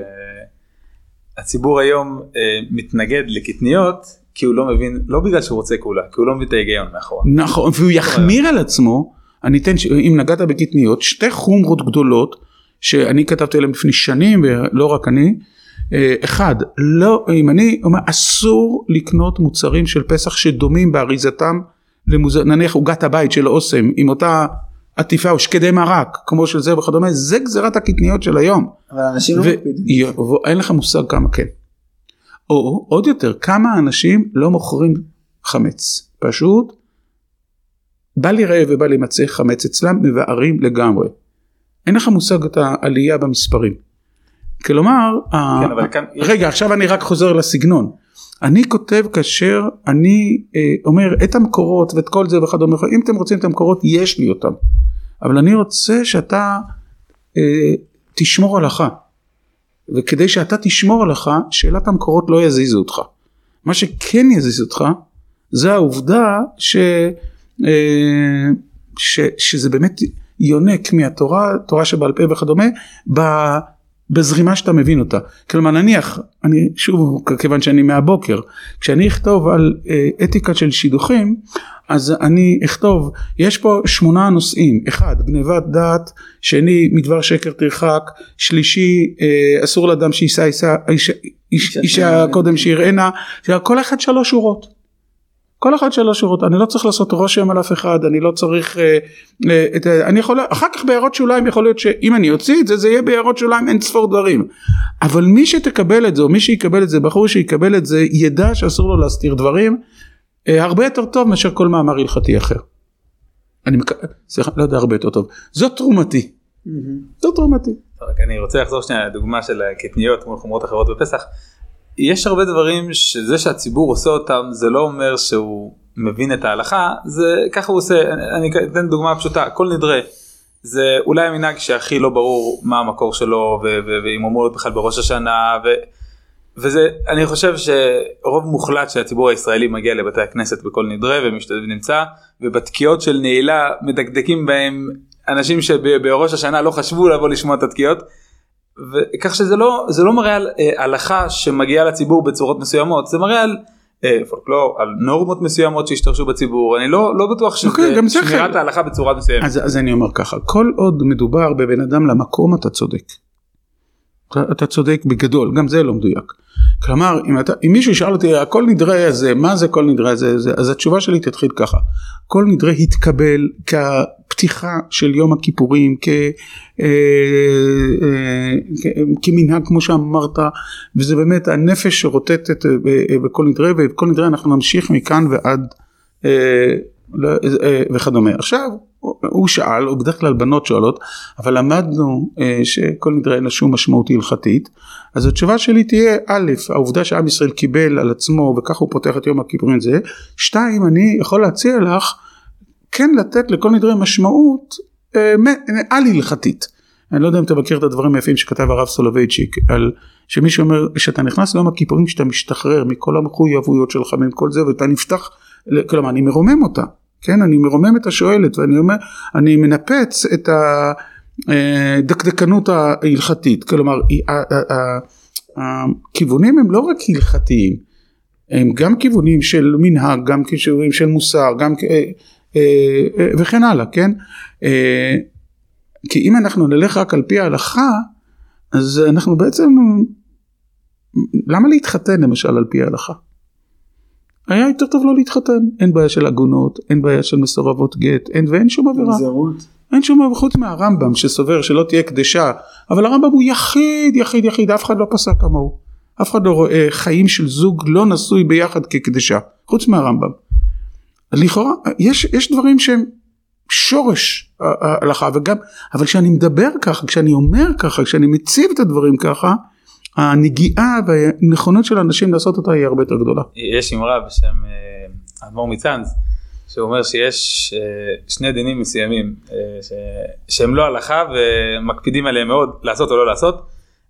שהציבור היום אה, מתנגד לקטניות כי הוא לא מבין לא בגלל שהוא רוצה קולה כי הוא לא מבין את ההיגיון מאחורה. נכון, והוא יחמיר על עצמו, אני אתן, אם נגעת בקטניות, שתי חומרות גדולות שאני כתבתי עליהן לפני שנים ולא רק אני, אה, אחד, לא, אם אני אומר אסור לקנות מוצרים של פסח שדומים באריזתם למוז... נניח עוגת הבית של אוסם עם אותה עטיפה או שקדי מרק כמו של זה וכדומה, זה גזירת הקטניות של היום. אבל אנשים לא ו- מקפידים. י- אין לך מושג כמה כן. או עוד יותר, כמה אנשים לא מוכרים חמץ. פשוט בא לי רעב ובא לי מצה חמץ אצלם מבערים לגמרי. אין לך מושג את העלייה במספרים. כלומר, ה- כן, אבל כאן יש- רגע עכשיו אני רק חוזר לסגנון. אני כותב כאשר אני אה, אומר את המקורות ואת כל זה וכדומה, אם אתם רוצים את המקורות יש לי אותם. אבל אני רוצה שאתה אה, תשמור הלכה. וכדי שאתה תשמור הלכה, שאלת המקורות לא יזיזו אותך. מה שכן יזיז אותך, זה העובדה ש, ש, שזה באמת יונק מהתורה, תורה שבעל פה וכדומה, ב, בזרימה שאתה מבין אותה. כלומר נניח, אני שוב, כיוון שאני מהבוקר, כשאני אכתוב על אה, אתיקה של שידוכים, אז אני אכתוב, יש פה שמונה נושאים, אחד גנבת דעת, שני מדבר שקר תרחק, שלישי אה, אסור לאדם שיישא אישה, אישה, אישה, אישה קודם שיראנה, כל אחד שלוש שורות. כל אחד שלוש שורות, אני לא צריך לעשות רושם על אף אחד, אני לא צריך, אה, אה, את, ה- אני יכול, אחר כך בהערות שוליים יכול להיות שאם אני אוציא את זה, זה יהיה בהערות שוליים אין ספור דברים. אבל מי שתקבל את זה, או מי שיקבל את זה, בחור שיקבל את זה, ידע שאסור לו להסתיר דברים, אה, הרבה יותר טוב מאשר כל מאמר הלכתי אחר. אני מק... סליחה, לא יודע הרבה יותר טוב. זאת תרומתי. מהמם. זאת תרומתי. רק אני רוצה לחזור שנייה לדוגמה של הקטניות מול חומרות אחרות בפסח. יש הרבה דברים שזה שהציבור עושה אותם זה לא אומר שהוא מבין את ההלכה זה ככה הוא עושה אני אתן דוגמה פשוטה כל נדרה זה אולי המנהג שהכי לא ברור מה המקור שלו ואם אמור להיות בכלל בראש השנה ו- וזה אני חושב שרוב מוחלט של הציבור הישראלי מגיע לבתי הכנסת בכל נדרה ומשתתף ונמצא ובתקיעות של נעילה מדקדקים בהם אנשים שבראש השנה לא חשבו לבוא לשמוע את התקיעות. וכך שזה לא זה לא מראה על אה, הלכה שמגיעה לציבור בצורות מסוימות זה מראה על אה, פולקלור על נורמות מסוימות שהשתרשו בציבור אני לא לא בטוח שזה אוקיי, גם זה שמירת חלק. ההלכה בצורה מסוימת. אז, אז אני אומר ככה, כל עוד מדובר בבן אדם למקום אתה צודק. אתה, אתה צודק בגדול, גם זה לא מדויק. כלומר, אם, אתה, אם מישהו ישאל אותי, הכל נדרי הזה, מה זה כל נדרי הזה, זה, אז התשובה שלי תתחיל ככה. כל נדרי התקבל כפתיחה של יום הכיפורים, אה, אה, כ, כמנהג כמו שאמרת, וזה באמת הנפש שרוטטת אה, בכל נדרי, ובכל נדרי אנחנו נמשיך מכאן ועד לא, וכדומה. עכשיו, הוא שאל, או בדרך כלל בנות שואלות, אבל למדנו שכל נדרי אין לה שום משמעות הלכתית, אז התשובה שלי תהיה, א', העובדה שעם ישראל קיבל על עצמו וככה הוא פותח את יום הכיפורים הזה, שתיים, אני יכול להציע לך כן לתת לכל נדרי משמעות אה, על הלכתית. אני לא יודע אם אתה מכיר את הדברים היפים שכתב הרב סולובייצ'יק, על שמי שאומר שאתה נכנס ליום הכיפורים כשאתה משתחרר מכל המחויבויות שלך מכל זה ואתה נפתח, כלומר אני מרומם אותה. כן, אני מרומם את השואלת ואני אומר, אני מנפץ את הדקדקנות ההלכתית, כלומר הכיוונים הם לא רק הלכתיים, הם גם כיוונים של מנהג, גם כיוונים של מוסר, גם אה, אה, וכן הלאה, כן? אה, כי אם אנחנו נלך רק על פי ההלכה, אז אנחנו בעצם, למה להתחתן למשל על פי ההלכה? היה יותר טוב לא להתחתן, אין בעיה של עגונות, אין בעיה של מסורבות גט, אין ואין שום עבירה. זרות. אין שום עבירה חוץ מהרמב"ם שסובר שלא תהיה קדשה, אבל הרמב"ם הוא יחיד, יחיד, יחיד, אף אחד לא פסק כמוהו. אף אחד לא רואה חיים של זוג לא נשוי ביחד כקדשה, חוץ מהרמב"ם. לכאורה, יש, יש דברים שהם שורש ההלכה, וגם, אבל כשאני מדבר ככה, כשאני אומר ככה, כשאני מציב את הדברים ככה, הנגיעה והנכונות של אנשים לעשות אותה היא הרבה יותר גדולה. יש אמרה בשם אה, אדמו"ר מצאנז, שהוא אומר שיש אה, שני דינים מסוימים אה, שהם לא הלכה ומקפידים עליהם מאוד לעשות או לא לעשות.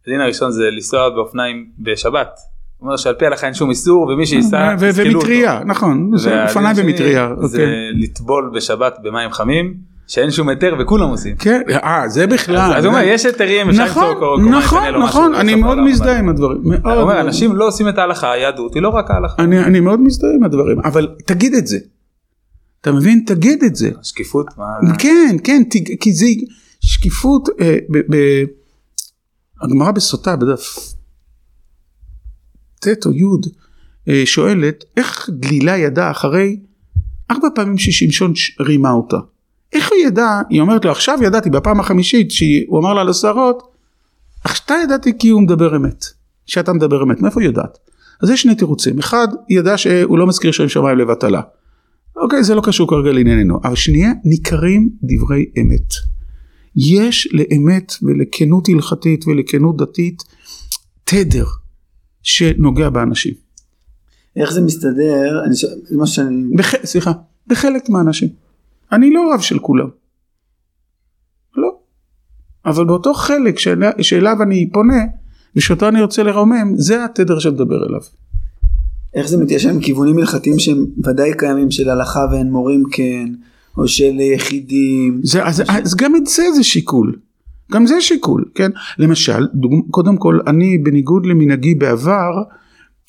הדין הראשון זה לנסוע באופניים בשבת. אומר שעל פי ההלכה אין שום איסור ומי שייסע יסכלו אותו. ומטריה, נכון, אופניים ומטריה. זה אוקיי. לטבול בשבת במים חמים. שאין שום היתר וכולם עושים. כן, אה זה בכלל. אז הוא אומר יש היתרים, אפשר נכון, למצוא קומה נכון, נכון, אני מאוד מזדהה עם הדברים. הוא אומר אנשים לא עושים את ההלכה, היהדות היא לא רק ההלכה. אני מאוד מזדהה עם הדברים, אבל תגיד את זה. אתה מבין? תגיד את זה. שקיפות? כן, כן, כי זה שקיפות, אה, הגמרא בסוטה בדף ט' או י' אה, שואלת איך גלילה ידע אחרי ארבע פעמים ששמשון רימה אותה. איך הוא ידע, היא אומרת לו עכשיו ידעתי בפעם החמישית שהוא אמר לה לשערות, אתה ידעתי כי הוא מדבר אמת, שאתה מדבר אמת, מאיפה היא יודעת? אז יש שני תירוצים, אחד היא ידעה שהוא לא מזכיר שם שמיים לבטלה, אוקיי זה לא קשור כרגע לענייננו, אבל שנייה ניכרים דברי אמת. יש לאמת ולכנות הלכתית ולכנות דתית תדר שנוגע באנשים. איך זה מסתדר, אני ש... מה שאני... בח... סליחה, בחלק מהאנשים. אני לא רב של כולם. לא. אבל באותו חלק שאל... שאליו אני פונה ושאותו אני רוצה לרומם, זה התדר שמדבר אליו. איך זה מתיישב עם כיוונים הלכתיים שהם ודאי קיימים של הלכה ואין מורים כן, או של יחידים. זה, אז, ש... אז גם את זה זה שיקול. גם זה שיקול, כן? למשל, דוג... קודם כל, אני בניגוד למנהגי בעבר,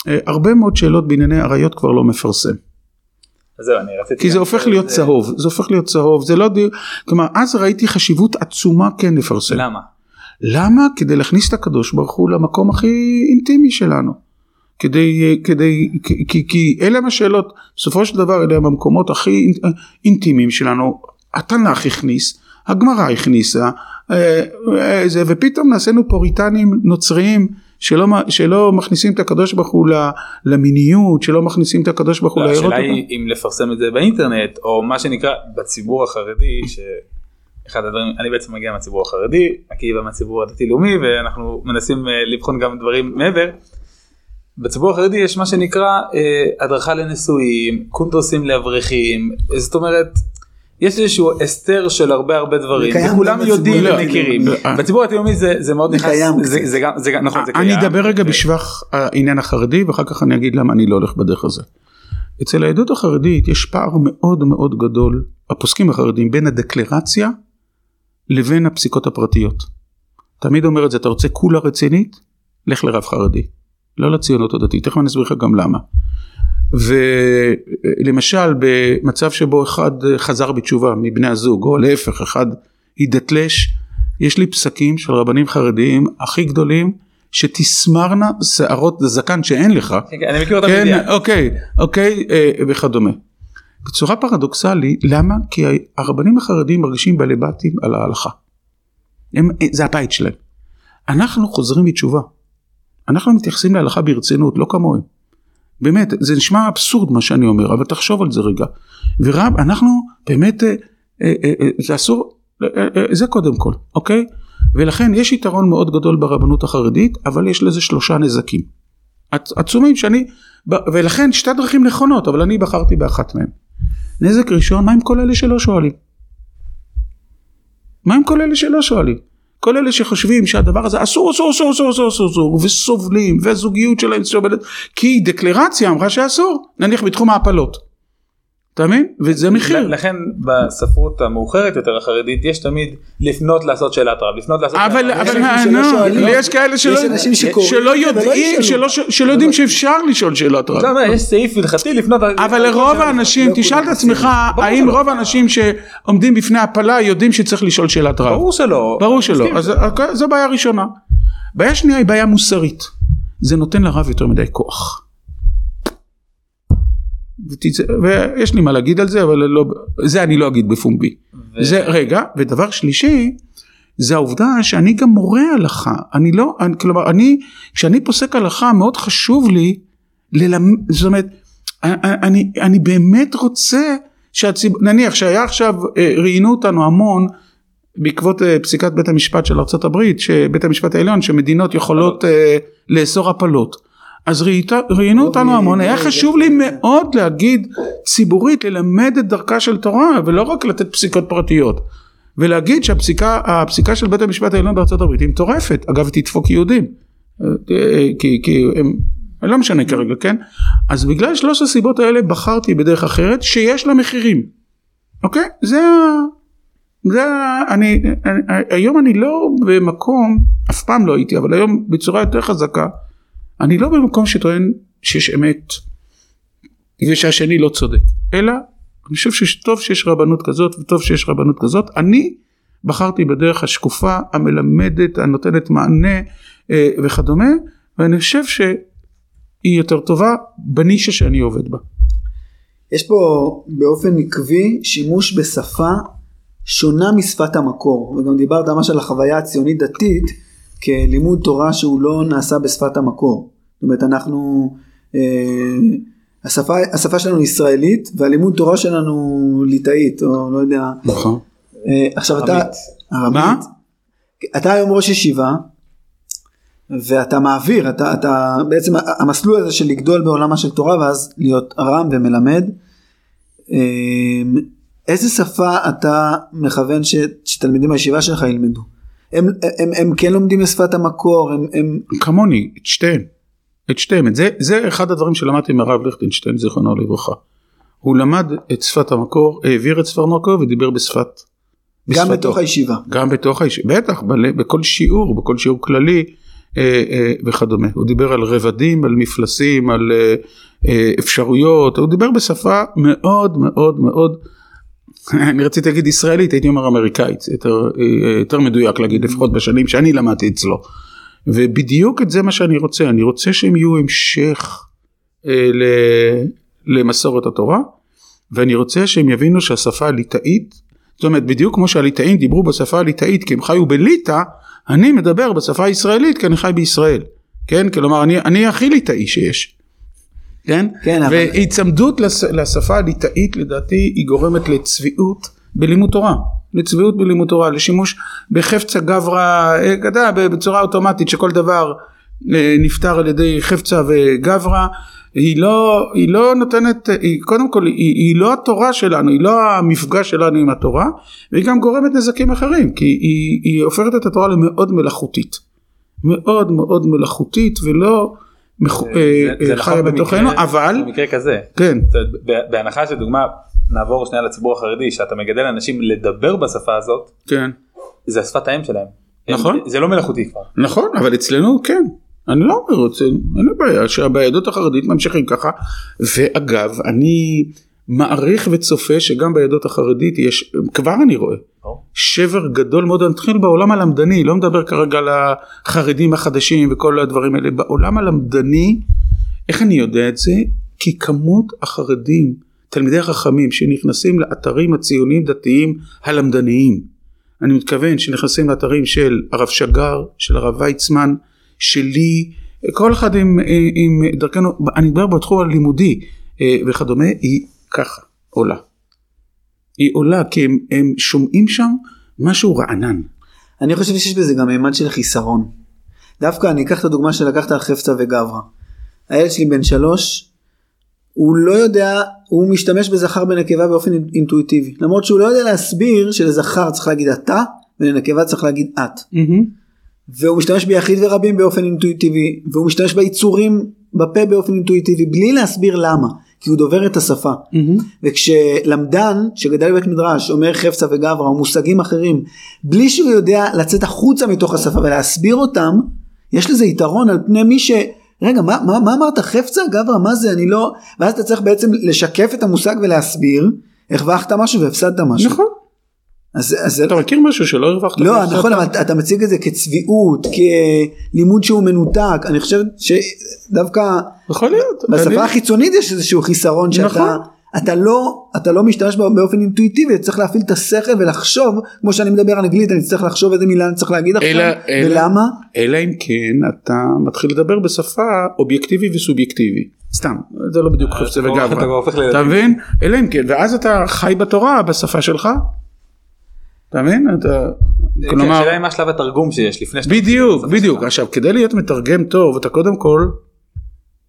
אה, הרבה מאוד שאלות בענייני עריות כבר לא מפרסם. זהו, אני רציתי... כי זה הופך להיות זה... צהוב, זה הופך להיות צהוב, זה לא... כלומר, אז ראיתי חשיבות עצומה כן לפרסם. למה? למה? כדי להכניס את הקדוש ברוך הוא למקום הכי אינטימי שלנו. כדי, כדי, כי, כי, אלה הם השאלות, בסופו של דבר אלה הם המקומות הכי אינטימיים שלנו. התנ"ך הכניס, הגמרא הכניסה, אה, אה, זה, ופתאום נעשינו פוריטנים נוצריים שלא, שלא מכניסים את הקדוש ברוך הוא למיניות, שלא מכניסים את הקדוש ברוך הוא לארוטיקה. השאלה היא אם לפרסם את זה באינטרנט, או מה שנקרא בציבור החרדי, שאחד הדברים, אני בעצם מגיע מהציבור החרדי, עקיבא מהציבור הדתי-לאומי, ואנחנו מנסים אה, לבחון גם דברים מעבר. בציבור החרדי יש מה שנקרא אה, הדרכה לנשואים, קונדוסים לאברכים, זאת אומרת יש איזשהו הסתר של הרבה הרבה דברים וכולם יודעים ומכירים בציבור התאומי זה מאוד נכנס זה גם נכון זה קיים. אני אדבר רגע בשבח העניין החרדי ואחר כך אני אגיד למה אני לא הולך בדרך הזה. אצל העדות החרדית יש פער מאוד מאוד גדול הפוסקים החרדים בין הדקלרציה לבין הפסיקות הפרטיות. תמיד אומר את זה אתה רוצה כולה רצינית לך לרב חרדי לא לציונות הדתית תכף אני אסביר לך גם למה. ולמשל במצב שבו אחד חזר בתשובה מבני הזוג או להפך אחד הידתלש יש לי פסקים של רבנים חרדיים הכי גדולים שתסמרנה שערות זקן שאין לך. כן, אני מכיר אותם כן, בידיעה. אוקיי, אוקיי, אה, וכדומה. בצורה פרדוקסלית, למה? כי הרבנים החרדים מרגישים בלבטים על ההלכה. הם, זה הבית שלהם. אנחנו חוזרים בתשובה. אנחנו מתייחסים להלכה ברצינות, לא כמוהם. באמת, זה נשמע אבסורד מה שאני אומר, אבל תחשוב על זה רגע. ורב, אנחנו באמת, אה, אה, אה, זה אסור, זה קודם כל, אוקיי? ולכן יש יתרון מאוד גדול ברבנות החרדית, אבל יש לזה שלושה נזקים. עצ- עצומים שאני, ולכן שתי דרכים נכונות, אבל אני בחרתי באחת מהן. נזק ראשון, מה עם כל אלה שלא שואלים? מה עם כל אלה שלא שואלים? כל אלה שחושבים שהדבר הזה אסור אסור אסור אסור אסור אסור אסור וסובלים והזוגיות שלהם סובלת כי דקלרציה אמרה שאסור נניח בתחום ההפלות. אתה מבין? וזה מחיר. לכן בספרות המאוחרת יותר החרדית יש תמיד לפנות לעשות שאלת רב, לפנות לעשות אבל שאלת רב. אבל אנשים מה, שלא נו, שואלים. יש כאלה שלא יש אנשים שקוראים שלא ולא יודעים. שלא- שלא יודעים שאפשר לשאול שאלות רב. לא, לא, יש סעיף הלכתי לפנות. אבל לרוב האנשים, לא תשאל את עצמך, האם. רוב האנשים שעומדים בפני הפלה יודעים שצריך לשאול שאלת רב? ברור שלא. ברור שלא. אז אוקיי, זו בעיה ראשונה. בעיה שנייה היא בעיה מוסרית. זה נותן לרב יותר מדי כוח. ותצא- ויש לי מה להגיד על זה, אבל לא, זה אני לא אגיד בפומבי. ו- זה רגע, ודבר שלישי, זה העובדה שאני גם מורה הלכה. אני לא, אני, כלומר, אני, כשאני פוסק הלכה, מאוד חשוב לי ללמד, זאת אומרת, אני, אני באמת רוצה שהציבור, נניח שהיה עכשיו, אה, ראיינו אותנו המון בעקבות אה, פסיקת בית המשפט של ארה"ב, שבית המשפט העליון, שמדינות יכולות אה, לאסור הפלות. אז ראיינו אותנו המון, היה חשוב לי מאוד להגיד ציבורית, ללמד את דרכה של תורה, ולא רק לתת פסיקות פרטיות. ולהגיד שהפסיקה הפסיקה של בית המשפט העליון בארצות הברית היא מטורפת, אגב היא תדפוק יהודים, אה, כי, כי הם, לא משנה כרגע, כן? אז בגלל שלוש הסיבות האלה בחרתי בדרך אחרת שיש לה מחירים, אוקיי? זה ה... זה ה... אני, אני, היום אני לא במקום, אף פעם לא הייתי, אבל היום בצורה יותר חזקה, אני לא במקום שטוען שיש אמת ושהשני לא צודק, אלא אני חושב שטוב שיש רבנות כזאת וטוב שיש רבנות כזאת. אני בחרתי בדרך השקופה, המלמדת, הנותנת מענה אה, וכדומה, ואני חושב שהיא יותר טובה בנישה שאני עובד בה. יש פה באופן עקבי שימוש בשפה שונה משפת המקור וגם דיברת ממש על החוויה הציונית דתית כלימוד תורה שהוא לא נעשה בשפת המקור. זאת אומרת אנחנו אה, השפה, השפה שלנו ישראלית והלימוד תורה שלנו ליטאית או לא יודע. נכון. אה, עכשיו אתה, ארמית. ארמית. מה? אתה היום ראש ישיבה ואתה מעביר, אתה, אתה בעצם המסלול הזה של לגדול בעולמה של תורה ואז להיות רם ומלמד. אמ, איזה שפה אתה מכוון ש, שתלמידים בישיבה שלך ילמדו? הם, הם, הם כן לומדים בשפת המקור, הם, הם כמוני, את שתיהם. את שתיהם. את זה, זה אחד הדברים שלמדתי מהרב ליכטנשטיין, זיכרונו לברכה. הוא למד את שפת המקור, העביר את שפת המקור ודיבר בשפת... גם בשפתו. בתוך הישיבה. גם בתוך הישיבה, בטח, בכל שיעור, בכל שיעור כללי אה, אה, וכדומה. הוא דיבר על רבדים, על מפלסים, על אה, אה, אפשרויות, הוא דיבר בשפה מאוד מאוד מאוד, אני רציתי להגיד ישראלית, הייתי אומר אמריקאית, יותר, אה, יותר מדויק להגיד, לפחות בשנים שאני למדתי אצלו. ובדיוק את זה מה שאני רוצה, אני רוצה שהם יהיו המשך אה, ל- למסורת התורה, ואני רוצה שהם יבינו שהשפה הליטאית, זאת אומרת בדיוק כמו שהליטאים דיברו בשפה הליטאית כי הם חיו בליטא, אני מדבר בשפה הישראלית כי אני חי בישראל, כן? כלומר אני, אני הכי ליטאי שיש, כן? כן, אבל- והיצמדות לש, לשפה הליטאית לדעתי היא גורמת לצביעות בלימוד תורה, לצביעות בלימוד תורה, לשימוש בחפצה גברא, אה, אתה יודע, בצורה אוטומטית שכל דבר אה, נפתר על ידי חפצה וגברא, היא לא, היא לא נותנת, היא, קודם כל היא, היא לא התורה שלנו, היא לא המפגש שלנו עם התורה, והיא גם גורמת נזקים אחרים, כי היא, היא הופכת את התורה למאוד מלאכותית, מאוד מאוד מלאכותית ולא מח... אה, זה אה, נכון חיה בתוכנו, אבל, במקרה כזה. כן, בהנחה שדוגמה, נעבור שנייה לציבור החרדי, שאתה מגדל אנשים לדבר בשפה הזאת, כן, זה השפת האם שלהם. הם- נכון. זה לא מלאכותי כבר. נכון, אבל אצלנו כן. אני לא אומר את זה, אין לי בעיה שהביהדות החרדית ממשיכים ככה, ואגב, אני מעריך וצופה שגם ביהדות החרדית יש, כבר אני רואה. שבר גדול מאוד, אני מתחיל בעולם הלמדני, לא מדבר כרגע על החרדים החדשים וכל הדברים האלה, בעולם הלמדני, איך אני יודע את זה? כי כמות החרדים, תלמידי החכמים שנכנסים לאתרים הציוניים דתיים הלמדניים, אני מתכוון שנכנסים לאתרים של הרב שגר, של הרב ויצמן, שלי, כל אחד עם, עם דרכנו, אני מדבר בתחום הלימודי אה, וכדומה, היא ככה עולה. היא עולה כי הם, הם שומעים שם משהו רענן. אני חושב שיש בזה גם מימד של חיסרון. דווקא אני אקח את הדוגמה שלקחת על חפצה וגברא. הילד שלי בן שלוש, הוא לא יודע, הוא משתמש בזכר בנקבה באופן אינטואיטיבי. למרות שהוא לא יודע להסביר שלזכר צריך להגיד אתה, ולנקבה צריך להגיד את. Mm-hmm. והוא משתמש ביחיד ורבים באופן אינטואיטיבי, והוא משתמש ביצורים בפה באופן אינטואיטיבי, בלי להסביר למה. כי הוא דובר את השפה. Mm-hmm. וכשלמדן שגדל בבית מדרש אומר חפצה וגברא או מושגים אחרים בלי שהוא יודע לצאת החוצה מתוך השפה ולהסביר אותם יש לזה יתרון על פני מי ש... רגע מה, מה, מה אמרת חפצה גברא מה זה אני לא ואז אתה צריך בעצם לשקף את המושג ולהסביר הרווחת משהו והפסדת משהו. נכון. אז, אז אתה מכיר משהו שלא הרווחת? לא? נכון אבל אתה, אתה מציג את זה כצביעות כלימוד שהוא מנותק אני חושב שדווקא יכול להיות. בשפה אני- החיצונית יש איזשהו חיסרון שאתה נכון. אתה לא אתה לא משתמש בו באופן אינטואיטיבי צריך להפעיל את השכל ולחשוב כמו שאני מדבר אנגלית אני צריך לחשוב איזה מילה אני צריך להגיד עכשיו אלא- ולמה אלא אם כן אתה מתחיל לדבר בשפה אובייקטיבי וסובייקטיבי. סתם, זה לא בדיוק אתה אתה. הופך לילדים. אתה מבין? אלא אם כן, ואז אתה חי בתורה בשפה שלך. אתה מבין? אתה... כן, כלומר, השאלה היא מה שלב התרגום שיש לפני שאתה... בדיוק, בדיוק. עכשיו, כדי להיות מתרגם טוב, אתה קודם כל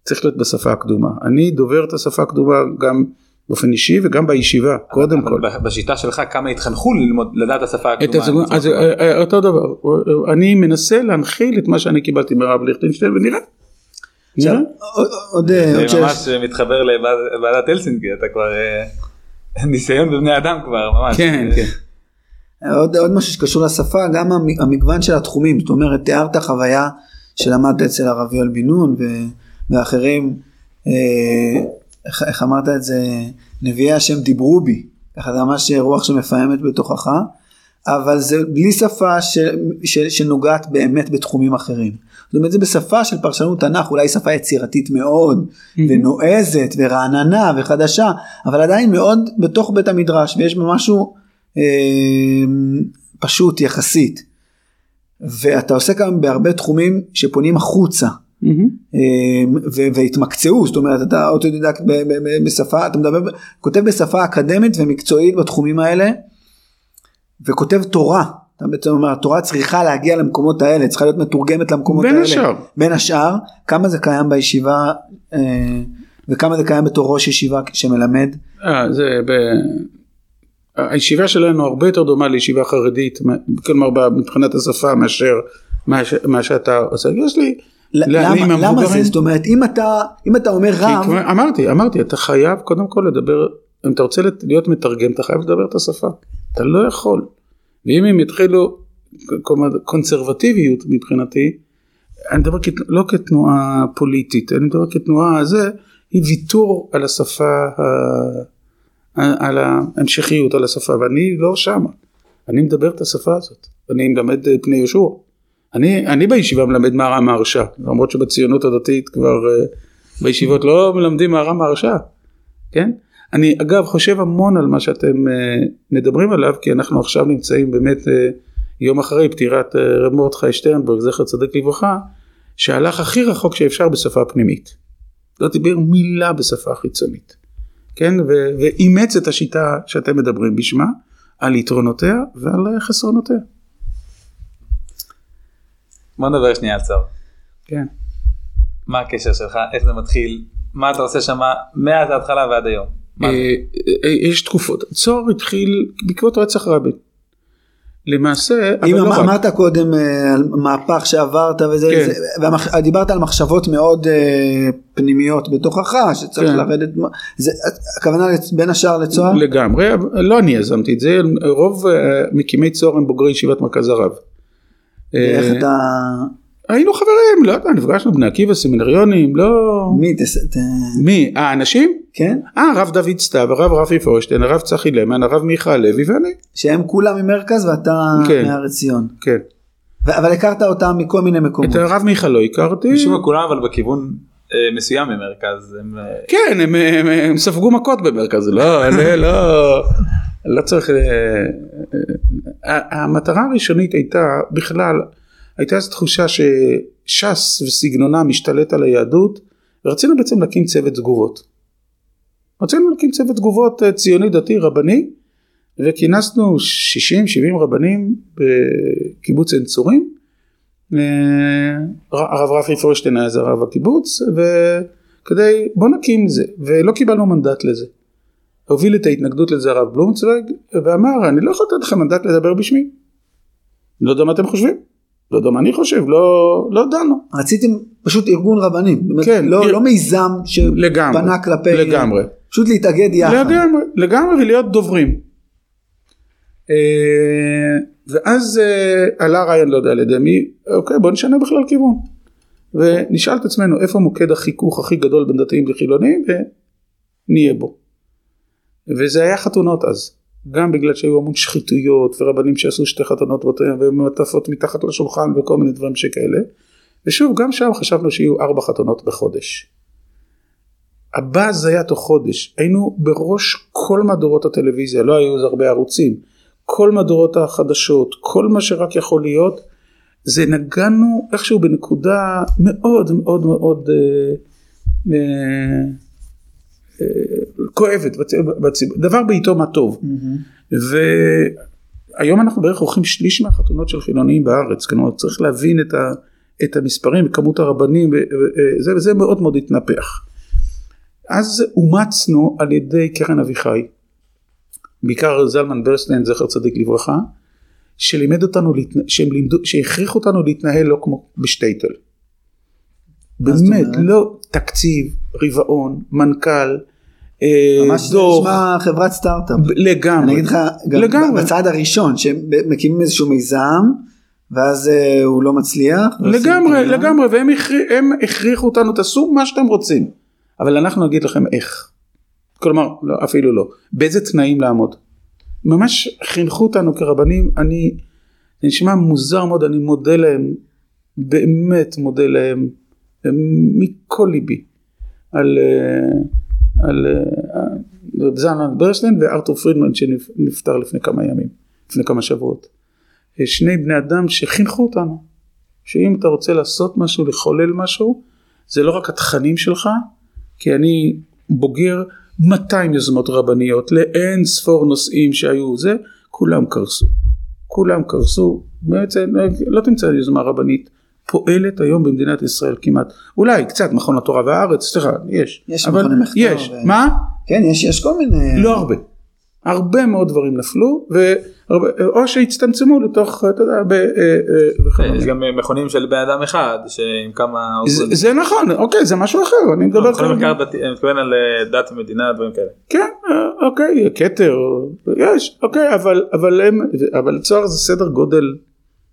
צריך להיות בשפה הקדומה. אני דובר את השפה הקדומה גם באופן אישי וגם בישיבה, קודם כל. בשיטה שלך כמה התחנכו ללמוד לדעת את השפה הקדומה. אז אה, אה, אותו דבר, אני מנסה להנחיל את מה שאני קיבלתי מרב ליכטנשטיין ונראה. עוד- אה, זה ממש מתחבר לוועדת הלסינקי אתה כבר אה, ניסיון בבני אדם כבר ממש. כן, אה, כן. עוד, עוד משהו שקשור לשפה גם המ- המגוון של התחומים זאת אומרת תיארת חוויה שלמדת אצל הרב יואל בן נון ואחרים אה, איך, איך אמרת את זה? נביאי השם דיברו בי. ככה זה ממש רוח שמפעמת בתוכך אבל זה בלי שפה ש, ש, שנוגעת באמת בתחומים אחרים. זאת אומרת זה בשפה של פרשנות תנ"ך אולי שפה יצירתית מאוד ונועזת ורעננה וחדשה אבל עדיין מאוד בתוך בית המדרש ויש בה משהו פשוט יחסית. ואתה עוסק גם בהרבה תחומים שפונים החוצה ו- והתמקצעו זאת אומרת אתה אוטודידקט ב- ב- ב- בשפה אתה מדבר כותב בשפה אקדמית ומקצועית בתחומים האלה וכותב תורה. אתה בעצם אומר התורה צריכה להגיע למקומות האלה צריכה להיות מתורגמת למקומות בין האלה. השאר. בין השאר כמה זה קיים בישיבה אה, וכמה זה קיים בתור ראש ישיבה שמלמד. אה, זה ב... הישיבה שלנו הרבה יותר דומה לישיבה חרדית, כלומר מבחינת השפה מאשר מה, שאתה עושה. יש לי... למה, למה זה זאת אומרת אם אתה אם אתה אומר כי רב כמו- אמרתי, אמרתי, אתה חייב קודם כל לדבר, אם אתה רוצה להיות מתרגם, אתה חייב לדבר את השפה. אתה לא יכול. ואם הם יתחילו, קונסרבטיביות מבחינתי, אני מדבר כת, לא כתנועה פוליטית, אני מדבר כתנועה, זה, היא ויתור על השפה, ה- על ההמשכיות, על השפה, ואני לא שמה. אני מדבר את השפה הזאת, אני מלמד אה, פני יהושע. אני, אני בישיבה מלמד מהר"ם מהרש"א, למרות שבציונות הדתית כבר אה, בישיבות לא מלמדים מהר"ם מהרש"א, כן? אני אגב חושב המון על מה שאתם אה, מדברים עליו, כי אנחנו עכשיו נמצאים באמת יום אחרי פטירת רב מרדכי שטרנברג, זכר צדיק לברכה, שהלך הכי רחוק שאפשר בשפה פנימית. לא דיבר מילה בשפה חיצונית, כן? ו- ואימץ את השיטה שאתם מדברים בשמה, על יתרונותיה ועל אה, חסרונותיה. בוא נדבר שנייה על צהר. כן. מה הקשר שלך איך זה מתחיל מה אתה עושה שם מאז ההתחלה ועד היום. זה? אה, אה, יש תקופות. צוהר התחיל בעקבות רצח רבין. למעשה, אם לא אמ- רק. אמרת קודם אה, על מהפך שעברת וזה, כן. זה, והמח, דיברת על מחשבות מאוד אה, פנימיות בתוכך שצריך כן. לרדת, זה, הכוונה בין השאר לצוהר? לגמרי, לא אני יזמתי את זה, רוב אה, מקימי צוהר הם בוגרי ישיבת מרכז הרב. ואיך אה, אתה, היינו חברים, לא יודע, נפגשנו בני עקיבא, סמינריונים, לא... מי? תס- ת- מי? האנשים? כן? אה, הרב דוד סתיו, הרב רפי פורשטיין, הרב צחי למן, הרב מיכה לוי ואני. שהם כולם ממרכז ואתה כן. מהר עציון. כן. ו- אבל הכרת אותם מכל מיני מקומות. את הרב מיכה לא הכרתי. משום מה כולם אבל בכיוון אה, מסוים ממרכז. הם, אה, כן, הם, הם, הם ספגו מכות במרכז, לא, לא, לא, לא צריך, אה, אה, המטרה הראשונית הייתה בכלל, הייתה איזו תחושה שש"ס וסגנונה משתלט על היהדות, ורצינו בעצם להקים צוות תגובות. רצינו להקים צוות תגובות אה, ציוני דתי רבני, וכינסנו 60-70 רבנים בקיבוץ עין צורים. אה, הרב רפי פורשטיין היה זה רב הקיבוץ, וכדי בוא נקים זה, ולא קיבלנו מנדט לזה. הוביל את ההתנגדות לזה הרב בלומצוויג, ואמר אני לא יכול לתת לכם מנדט לדבר בשמי. לא יודע מה אתם חושבים, לא יודע מה אני חושב, לא, לא דנו. רציתם פשוט ארגון רבנים. כן, לא, איר- לא מיזם שבנה כלפי... לגמרי. פשוט להתאגד יחד. לגמרי, לגמרי ולהיות דוברים. אה, ואז אה, עלה רעיון, לא יודע על ידי מי, אוקיי בוא נשנה בכלל כיוון. ונשאל את עצמנו איפה מוקד החיכוך הכי גדול בין דתיים לחילונים ונהיה בו. וזה היה חתונות אז. גם בגלל שהיו המון שחיתויות ורבנים שעשו שתי חתונות ומעטפות מתחת לשולחן וכל מיני דברים שכאלה. ושוב גם שם חשבנו שיהיו ארבע חתונות בחודש. הבאז היה תוך חודש, היינו בראש כל מהדורות הטלוויזיה, לא היו אז הרבה ערוצים, כל מהדורות החדשות, כל מה שרק יכול להיות, זה נגענו איכשהו בנקודה מאוד מאוד מאוד אה, אה, אה, כואבת בצ- דבר בעיתו מה טוב. והיום אנחנו בערך עורכים שליש מהחתונות של חילוניים בארץ, כלומר צריך להבין את, ה, את המספרים, כמות הרבנים, ו- ו- זה, וזה מאוד מאוד התנפח. אז אומצנו על ידי קרן אביחי, בעיקר זלמן ברסטיין זכר צדיק לברכה, שלימד אותנו, שהם לימדו, שהכריחו אותנו להתנהל לא כמו בשטייטל. באמת? לא תקציב, רבעון, מנכ"ל, אה, ממש זה דוח, נשמע חברת סטארט-אפ. לגמרי. אני אגיד לך, גם לגמרי. בצעד הראשון, שהם מקימים איזשהו מיזם, ואז אה, הוא לא מצליח. לגמרי. לגמרי, והם הכרי- הם הכריחו אותנו, תעשו מה שאתם רוצים, אבל אנחנו נגיד לכם איך. כלומר, לא, אפילו לא, באיזה תנאים לעמוד. ממש חינכו אותנו כרבנים, אני, זה נשמע מוזר מאוד, אני מודה להם, באמת מודה להם, הם מכל ליבי, על, אה, על אה, רב זלמן ברשטיין וארתור פרידמן שנפטר לפני כמה ימים, לפני כמה שבועות. אה, שני בני אדם שחינכו אותנו. שאם אתה רוצה לעשות משהו, לחולל משהו, זה לא רק התכנים שלך, כי אני בוגר 200 יוזמות רבניות לאין ספור נושאים שהיו זה, כולם קרסו. כולם קרסו, בעצם לא תמצא יוזמה רבנית פועלת היום במדינת ישראל כמעט, אולי קצת מכון התורה והארץ, סליחה, יש, יש אבל מכוני מחקר יש, ו- מה? כן, יש, יש כל מיני... לא הרבה. הרבה מאוד דברים נפלו, והרבה, או שהצטמצמו לתוך, אתה יודע, ב, אה, אה, וכדומה. יש גם מכונים של בן אדם אחד שעם כמה זה. זה נכון, אוקיי, זה משהו אחר, אני מדבר מכונים כרגע. מחקר דתי, אני מתכוון על אה, דת ומדינה דברים כאלה. כן, אה, אוקיי, כתר, יש, אוקיי, אבל, אבל, הם, אבל צוהר זה סדר גודל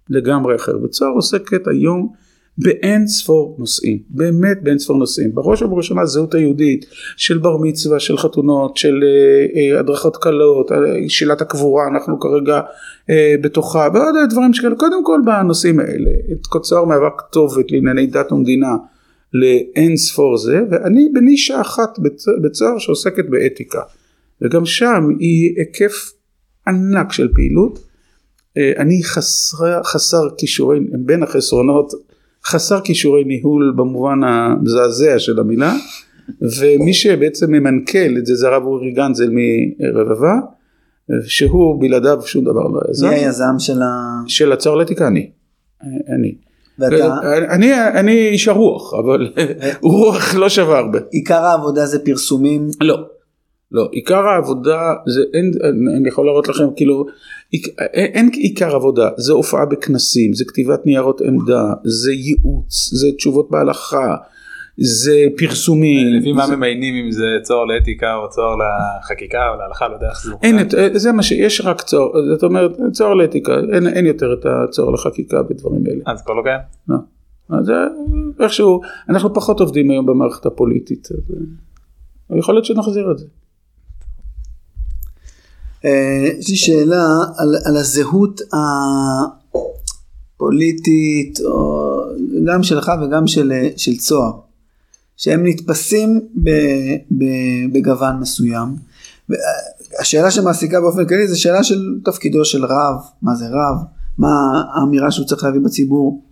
לגמרי אחר, וצוהר עוסקת היום באין ספור נושאים, באמת באין ספור נושאים, בראש ובראשונה הזהות היהודית של בר מצווה, של חתונות, של אה, אה, הדרכות קלות, אה, שאלת הקבורה, אנחנו כרגע אה, בתוכה, ועוד דברים שכאלה, קודם כל בנושאים האלה, את צוהר מהווה כתובת לענייני דת ומדינה לאין ספור זה, ואני בנישה אחת בצ- בצוהר שעוסקת באתיקה, וגם שם היא היקף ענק של פעילות. אה, אני חסר, חסר כישורי, בין החסרונות, חסר כישורי ניהול במובן המזעזע של המילה, ומי שבעצם ממנכ"ל את זה זה הרב אורי גנזל מרבבה, שהוא בלעדיו שום דבר לא מי יזם. היזם של ה... של הצוהר לאתיקה אני. אני. ואתה... אני, אני איש הרוח, אבל רוח לא שווה הרבה. עיקר העבודה זה פרסומים. לא. לא, עיקר העבודה זה אין, אני- יכול להראות לכם כאילו, עיק- אין, אין עיקר עבודה, זה הופעה בכנסים, זה כתיבת ניירות עמדה, זה ייעוץ, זה תשובות בהלכה, זה פרסומים, לפי מה ממיינים אם זה צוהר לאתיקה או צוהר לחקיקה או להלכה לא יודע איך זה. אין, את- זה מה שיש רק צוהר, זאת אומרת צוהר לאתיקה, אין, אין יותר את הצוהר לחקיקה בדברים האלה. אז כבר לא קיים? לא. אז איכשהו, אנחנו פחות עובדים היום במערכת הפוליטית, אז אה, יכול להיות שנחזיר את זה. אה, יש לי שאלה על, על הזהות הפוליטית, או גם שלך וגם של, של צוהר, שהם נתפסים ב, ב, בגוון מסוים. השאלה שמעסיקה באופן כללי זה שאלה של תפקידו של רב, מה זה רב, מה האמירה שהוא צריך להביא בציבור.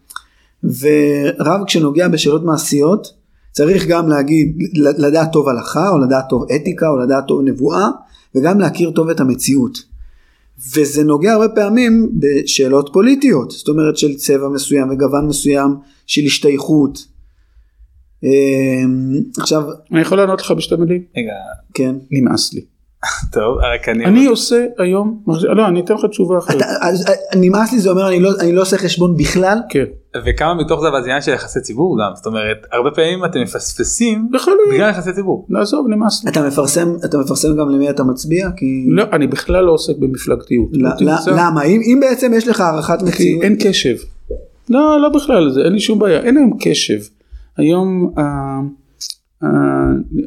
ורב כשנוגע בשאלות מעשיות צריך גם להגיד, לדעת טוב הלכה או לדעת טוב אתיקה או לדעת טוב נבואה וגם להכיר טוב את המציאות. וזה נוגע הרבה פעמים בשאלות פוליטיות, זאת אומרת של צבע מסוים וגוון מסוים של השתייכות. אמ, עכשיו... אני יכול לענות לך בשתי מילים? רגע. כן. נמאס לי. טוב, רק אני... אני עושה היום, לא, אני אתן לך תשובה אחרת. נמאס לי זה אומר אני לא, אני לא עושה חשבון בכלל? כן. וכמה מתוך זה אבל זה עניין של יחסי ציבור גם, זאת אומרת, הרבה פעמים אתם מפספסים בגלל יחסי ציבור. נעזוב, נמאס לי. אתה מפרסם, אתה מפרסם גם למי אתה מצביע? כי... לא, אני בכלל לא עוסק במפלגתיות. לא, לא, למה? אם בעצם יש לך הערכת מציאות... אין קשב. לא, לא בכלל, אין לי שום בעיה, אין היום קשב. היום...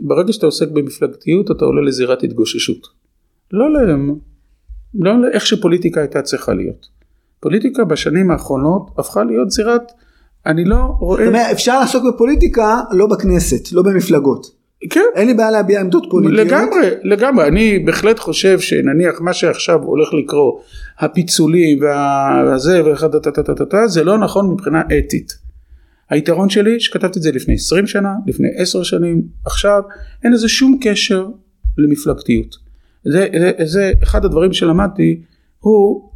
ברגע שאתה עוסק במפלגתיות אתה עולה לזירת התגוששות. לא להם, לא לאיך שפוליטיקה הייתה צריכה להיות. פוליטיקה בשנים האחרונות הפכה להיות זירת, אני לא רואה... זאת אומרת, אפשר לעסוק בפוליטיקה לא בכנסת, לא במפלגות. כן. אין לי בעיה להביע עמדות פוליטיות. לגמרי, לגמרי. אני בהחלט חושב שנניח מה שעכשיו הולך לקרות, הפיצולים והזה, זה לא נכון מבחינה אתית. היתרון שלי שכתבתי את זה לפני 20 שנה, לפני 10 שנים, עכשיו, אין לזה שום קשר למפלגתיות. זה, זה, זה אחד הדברים שלמדתי, הוא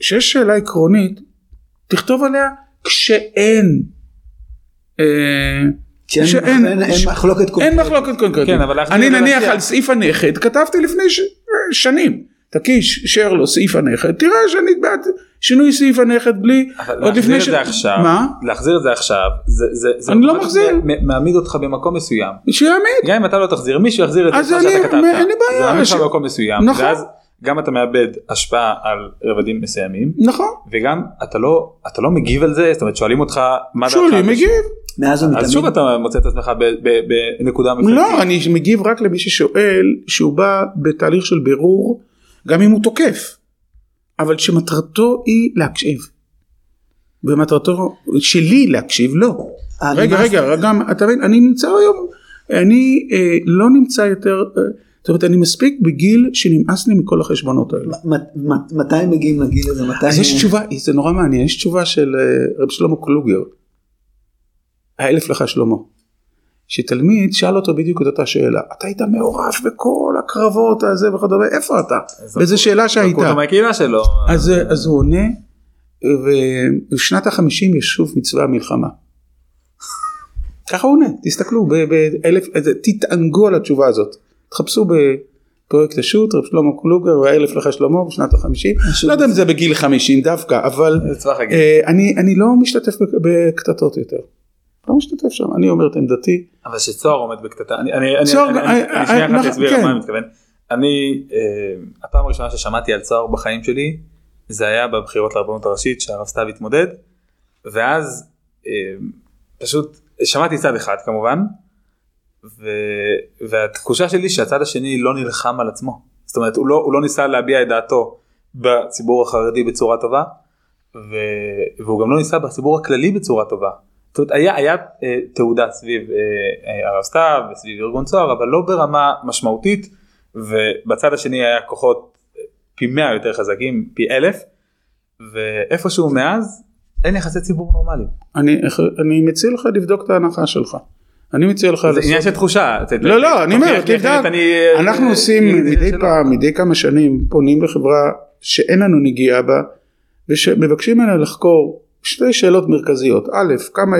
שיש שאלה עקרונית, תכתוב עליה כשאין. אה, שאין, אין, אין מחלוקת קונקרטית. אין מחלוקת קונקרטית. כן, אני נניח על סעיף הנכד כתבתי לפני ש... שנים. תקיש שר לו סעיף הנכד, תראה שאני בעד שינוי סעיף הנכד בלי, עוד לפני ש... עכשיו, מה? להחזיר את זה עכשיו, זה, זה, זה אני לא מחזיר, מעמיד אותך במקום מסוים, שיעמיד, גם אם אתה לא תחזיר, מישהו יחזיר את זה, אז אני, אין לי בעיה, זה מעמיד אותך במקום מסוים, נכון, ואז גם אתה מאבד השפעה על רבדים מסוימים, נכון, וגם אתה לא, אתה לא מגיב על זה, זאת אומרת שואלים אותך מה דעתך, שואלים מגיב, מאז ומתמיד. אז שוב אתה מוצא את עצמך בנקודה מפלגתית. לא, אני מגיב רק למי ששואל שהוא בא בתהליך של בירור גם אם הוא תוקף, אבל שמטרתו היא להקשיב. ומטרתו שלי להקשיב לא. רגע רגע גם אתה מבין אני נמצא היום אני אה, לא נמצא יותר אה, זאת אומרת אני מספיק בגיל שנמאס לי מכל החשבונות האלה. מתי מגיעים לגיל הזה? מתי... אז יש תשובה זה נורא מעניין יש תשובה של אה, רב שלמה קלוגר. האלף לך שלמה. שתלמיד שאל אותו בדיוק את אותה שאלה, אתה היית מעורב בכל הקרבות הזה וכדומה, איפה אתה? וזו שאלה שהייתה. אז, אז הוא עונה, ובשנת החמישים יש שוב מצווה מלחמה. ככה הוא עונה, תסתכלו, תתענגו על התשובה הזאת, תחפשו בפרויקט השו"ת, רב שלמה קלוגר והאלף לך שלמה בשנת החמישים, לא יודע אם זה בגיל חמישים דווקא, אבל אה, אני לא משתתף בקטטות יותר. לא משתתף שם, אני אומר את עמדתי. אבל שצוהר עומד בקטטה, אני שנייה אחת אסביר מה אני מתכוון. אני, הפעם הראשונה ששמעתי על צוהר בחיים שלי, זה היה בבחירות לרבנות הראשית שהרב סתיו התמודד, ואז פשוט שמעתי צד אחד כמובן, והתחושה שלי שהצד השני לא נלחם על עצמו, זאת אומרת הוא לא, הוא לא ניסה להביע את דעתו בציבור החרדי בצורה טובה, והוא גם לא ניסה בציבור הכללי בצורה טובה. זאת אומרת, היה, היה אה, תעודה סביב אה, אה, הרב סתיו וסביב ארגון צוהר אבל לא ברמה משמעותית ובצד השני היה כוחות אה, פי מאה יותר חזקים פי אלף ואיפשהו מאז אין יחסי ציבור נורמליים. אני, אני מציע לך לבדוק את ההנחה שלך. אני מציע לך זה עניין של תחושה. לא לא אני אומר תבדק אנחנו עושים מדי פעם מדי כמה שנים פונים לחברה שאין לנו נגיעה בה ומבקשים ממנה לחקור שתי שאלות מרכזיות, א', כמה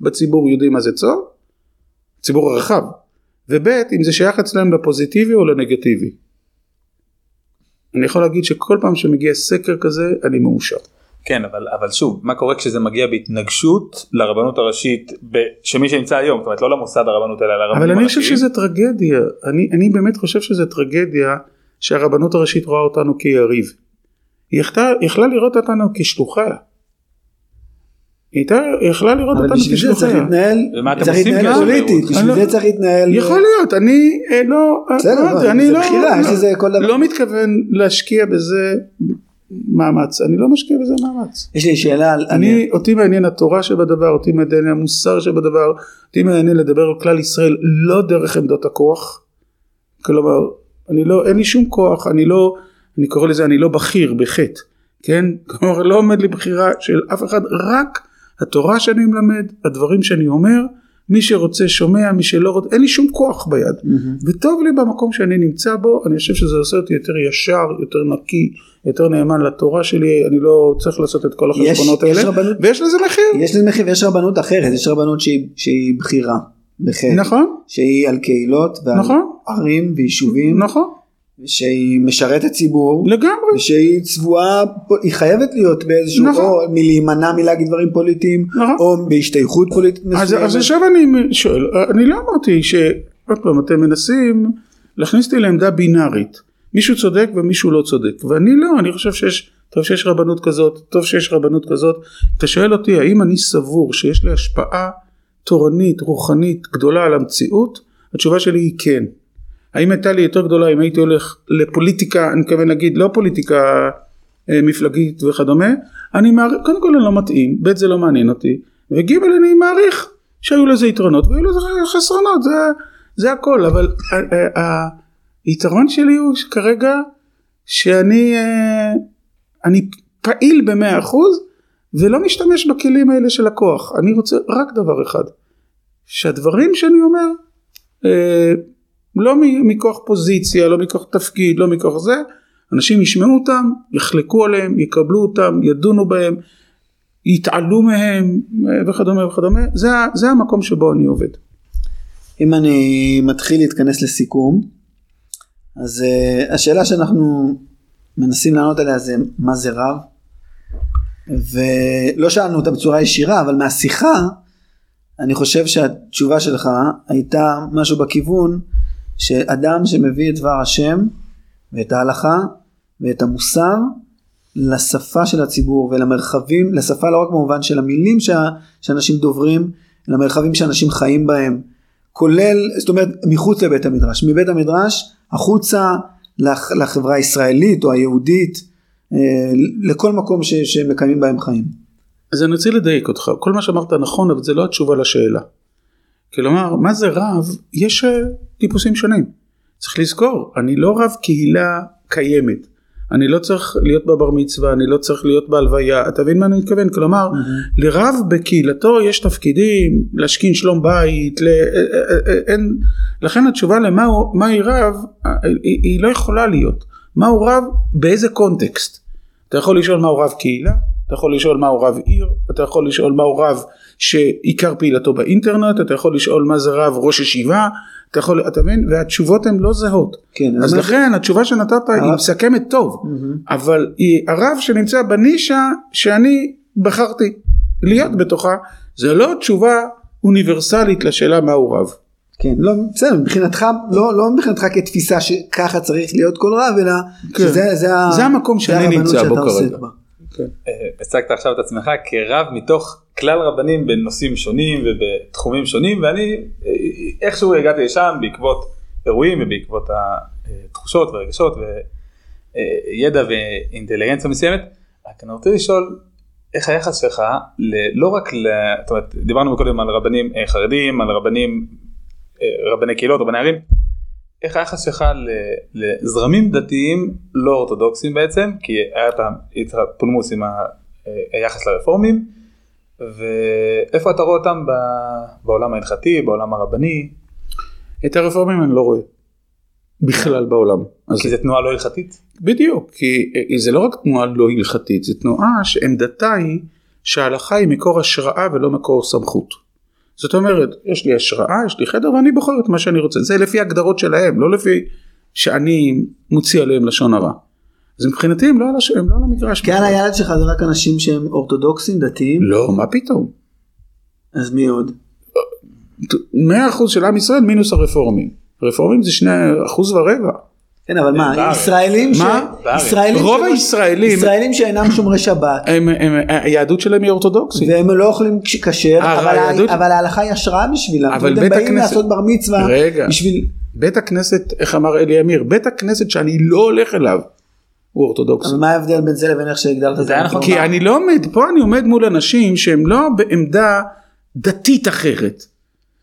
בציבור יודעים מה זה צוהר? ציבור הרחב, וב', אם זה שייך אצלם לפוזיטיבי או לנגטיבי. אני יכול להגיד שכל פעם שמגיע סקר כזה אני מאושר. כן אבל אבל שוב מה קורה כשזה מגיע בהתנגשות לרבנות הראשית שמי שנמצא היום זאת אומרת לא למוסד הרבנות אלא לרבנות הראשית. אבל אני חושב שזה טרגדיה אני אני באמת חושב שזה טרגדיה שהרבנות הראשית רואה אותנו כיריב. היא יכלה, יכלה לראות אותנו כשלוחה היא הייתה יכלה לראות אבל אותנו בשביל זה צריך. להתנהל, צריך להתנהל פוליטית? בשביל אני זה לא- צריך להתנהל, יכול להיות, אני אה, לא, אה, בסדר, לא אני זה לא, בחירה, יש לא- לזה כל דבר. לא מתכוון להשקיע בזה מאמץ, אני לא משקיע בזה מאמץ. יש לי שאלה על, אני, אותי מעניין התורה שבדבר, אותי מעניין המוסר שבדבר, אותי מעניין לדבר על כלל ישראל לא דרך עמדות הכוח. כלומר, אני לא, אין לי שום כוח, אני לא, אני קורא לזה, אני לא בכיר בחטא, כן? כלומר, לא עומד לי בחירה של אף אחד, רק התורה שאני מלמד, הדברים שאני אומר, מי שרוצה שומע, מי שלא רוצה, אין לי שום כוח ביד. וטוב לי במקום שאני נמצא בו, אני חושב שזה עושה אותי יותר ישר, יותר נקי, יותר נאמן לתורה שלי, אני לא צריך לעשות את כל יש- החשבונות יש האלה, רבנות- ויש לזה מחיר. יש לזה מחיר ויש רבנות אחרת, יש רבנות שהיא, שהיא בחירה, נכון, שהיא על קהילות ועל נכון. ערים ויישובים, נכון, שהיא משרתת ציבור, לגמרי, ושהיא צבועה, היא חייבת להיות באיזשהו, נכון. או מלהימנע מלהגיד דברים פוליטיים, נכון. או בהשתייכות פוליטית מסוימת. אז עכשיו אני שואל, אני לא אמרתי ש... עוד פעם, אתם מנסים להכניס אותי לעמדה בינארית. מישהו צודק ומישהו לא צודק. ואני לא, אני חושב שיש, טוב שיש רבנות כזאת, טוב שיש רבנות כזאת. אתה שואל אותי, האם אני סבור שיש לי השפעה תורנית, רוחנית, גדולה על המציאות? התשובה שלי היא כן. האם הייתה לי יותר גדולה אם הייתי הולך לפוליטיקה, אני מתכוון להגיד לא פוליטיקה אה, מפלגית וכדומה, אני מעריך, קודם כל אני לא מתאים, ב' זה לא מעניין אותי, וג' אני מעריך שהיו לזה יתרונות והיו לזה חסרונות, זה, זה הכל, אבל ה- ה- היתרון שלי הוא כרגע שאני אה, אני פעיל במאה אחוז ולא משתמש בכלים האלה של הכוח, אני רוצה רק דבר אחד, שהדברים שאני אומר אה, לא מכוח פוזיציה, לא מכוח תפקיד, לא מכוח זה, אנשים ישמעו אותם, יחלקו עליהם, יקבלו אותם, ידונו בהם, יתעלו מהם וכדומה וכדומה, זה, זה המקום שבו אני עובד. אם אני מתחיל להתכנס לסיכום, אז uh, השאלה שאנחנו מנסים לענות עליה זה מה זה רב, ולא שאלנו אותה בצורה ישירה, אבל מהשיחה, אני חושב שהתשובה שלך הייתה משהו בכיוון שאדם שמביא את דבר השם ואת ההלכה ואת המוסר לשפה של הציבור ולמרחבים, לשפה לא רק במובן של המילים שה, שאנשים דוברים, אלא מרחבים שאנשים חיים בהם, כולל, זאת אומרת, מחוץ לבית המדרש, מבית המדרש החוצה לח, לחברה הישראלית או היהודית, אה, לכל מקום ש, שמקיימים בהם חיים. אז אני רוצה לדייק אותך, כל מה שאמרת נכון, אבל זה לא התשובה לשאלה. כלומר, מה זה רב? יש אה, טיפוסים שונים. צריך לזכור, אני לא רב קהילה קיימת. אני לא צריך להיות בבר מצווה, אני לא צריך להיות בהלוויה, אתה מבין מה אני מתכוון? כלומר, לרב בקהילתו יש תפקידים, להשכין שלום בית, ל... אה, אה, אין... לכן התשובה למה הוא- מהי רב, היא, היא לא יכולה להיות. מהו רב, באיזה קונטקסט. אתה יכול לשאול מהו רב קהילה, אתה יכול לשאול מהו רב עיר, אתה יכול לשאול מהו רב שעיקר פעילתו באינטרנט, אתה יכול לשאול מה זה רב ראש ישיבה, אתה יכול, אתה מבין? והתשובות הן לא זהות. כן, אז לכן התשובה שנתת היא מסכמת טוב, אבל היא הרב שנמצא בנישה שאני בחרתי להיות בתוכה, זה לא תשובה אוניברסלית לשאלה מהו רב. כן, לא, בסדר, מבחינתך, לא, לא מבחינתך כתפיסה שככה צריך להיות כל רב, אלא כן. שזה זה, זה המקום שאני נמצא בו כרגע. בה. אה, הצגת עכשיו את עצמך כרב מתוך כלל רבנים בנושאים שונים ובתחומים שונים ואני אה, איכשהו הגעתי לשם בעקבות אירועים ובעקבות התחושות והרגשות וידע ואינטליגנציה מסוימת. רק אני רוצה לשאול איך היחס שלך לא רק ל... זאת אומרת דיברנו קודם על רבנים אה, חרדים על רבנים אה, רבני קהילות רבני ערים. איך היחס שלך לזרמים דתיים לא אורתודוקסים בעצם כי היה את הפולמוס עם אה, היחס לרפורמים ואיפה אתה רואה אותם בעולם ההלכתי בעולם הרבני את הרפורמים אני לא רואה. בכלל בעולם. אז כי זה תנועה לא הלכתית. בדיוק, כי אה, זה לא רק תנועה לא הלכתית, זו תנועה שעמדתה היא שההלכה היא מקור השראה ולא מקור סמכות. זאת אומרת, יש לי השראה, יש לי חדר ואני בוחר את מה שאני רוצה. זה לפי הגדרות שלהם, לא לפי שאני מוציא עליהם לשון הרע. אז מבחינתי הם לא על, הש... הם לא על המגרש. קהל היעד שלך זה רק אנשים שהם אורתודוקסים, דתיים, לא, מה פתאום? אז מי עוד? 100% של עם ישראל מינוס הרפורמים. הרפורמים זה שני אחוז ורבע. כן, אבל מה. ישראלים ש... מה? ישראלים רוב הישראלים- ישראלים שאינם שומרי שבת. היהדות שלהם היא אורתודוקסית. והם לא אוכלים כש- כשר, אה, אבל ההלכה היא השראה בשבילם. אבל זאת אומרת, הם בית באים הכנסת- לעשות בר מצווה רגע. בשביל... בית הכנסת, איך אמר אלי אמיר, בית הכנסת שאני לא הולך אליו הוא אורתודוקסי. אבל מה ההבדל בין זה לבין איך שהגדרת את זה נכון. כי אני לא עומד, פה אני עומד מול אנשים שהם לא בעמדה דתית אחרת.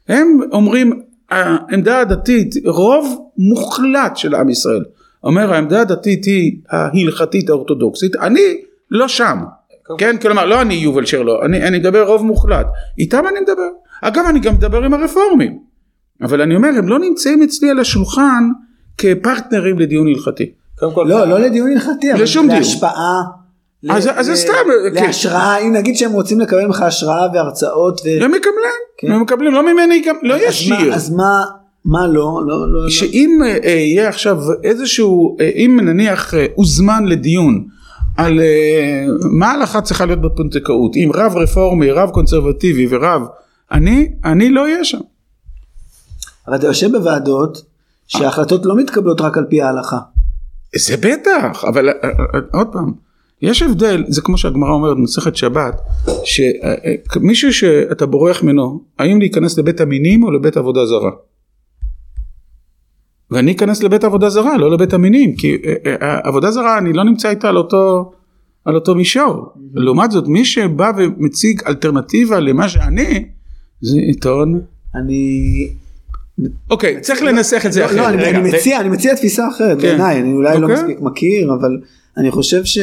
הם אומרים, העמדה הדתית, רוב מוחלט של עם ישראל, אומר העמדה הדתית היא ההלכתית האורתודוקסית, אני לא שם. כן, כלומר, לא אני יובל שרלו, אני, אני מדבר רוב מוחלט, איתם אני מדבר. אגב, אני גם מדבר עם הרפורמים, אבל אני אומר, הם לא נמצאים אצלי על השולחן כפרטנרים לדיון הלכתי. קודם כל, לא, לא לדיון הלכתי, אבל. להשפעה. אז- ל- אז זה ל- סתם, כן. להשראה, אם נגיד שהם רוצים לקבל ממך השראה והרצאות. ו- הם מקבלים, כן. הם מקבלים, לא ממני, גם, לא אז ישיר. אז מה, מה לא? לא, לא, לא. שאם אה, יהיה עכשיו איזשהו, אה, אם נניח הוזמן לדיון על מה ההלכה צריכה להיות בפונדקאות, אם רב רפורמי, רב קונסרבטיבי ורב, אני, אני לא אהיה שם. אבל אתה יושב בוועדות שההחלטות לא מתקבלות רק על פי ההלכה. זה בטח, אבל עוד פעם, יש הבדל, זה כמו שהגמרא אומרת במסכת שבת, שמישהו שאתה בורח ממנו, האם להיכנס לבית המינים או לבית עבודה זרה? ואני אכנס לבית עבודה זרה, לא לבית המינים, כי אה, אה, עבודה זרה אני לא נמצא איתה על אותו, על אותו מישור. לעומת זאת, מי שבא ומציג אלטרנטיבה למה שאני, זה עיתון. אני... אוקיי, צריך לנסח את זה לא, אחרת. לא, אני, אני מציע, אני מציע תפיסה אחרת כן. בעיניי, אני אולי לא אוקיי. מספיק מכיר, אבל אני חושב ש...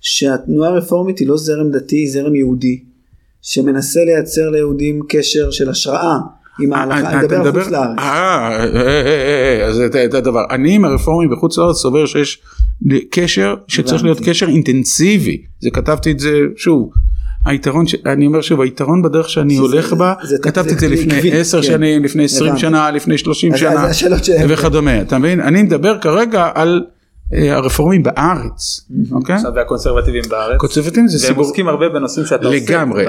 שהתנועה הרפורמית היא לא זרם דתי, היא זרם יהודי, שמנסה לייצר ליהודים קשר של השראה עם ההלכה, אתה אני מדבר על חוץ לארץ. אה, אה, אה, אה, זה זה הדבר. אני עם הרפורמים בחוץ לארץ סובר שיש קשר שצריך להיות. קשר אינטנסיבי. זה כתבתי את זה שוב. היתרון, ש- אני אומר שוב, היתרון בדרך שאני זה- הולך בה, זה- כתבתי את זה זה לפני עקבי, 10 כן. שנים, לפני 20 הבנתי. שנה, לפני 30 אז- שנה. וכדומה. אתה מבין? אני מדבר כרגע על אה, הרפורמים בארץ, אוקיי? עכשיו והקונסרבטיבים בארץ. קונסרבטיבים זה והם סיפור. עוסקים הרבה בנושאים שאתה עושה. לגמרי,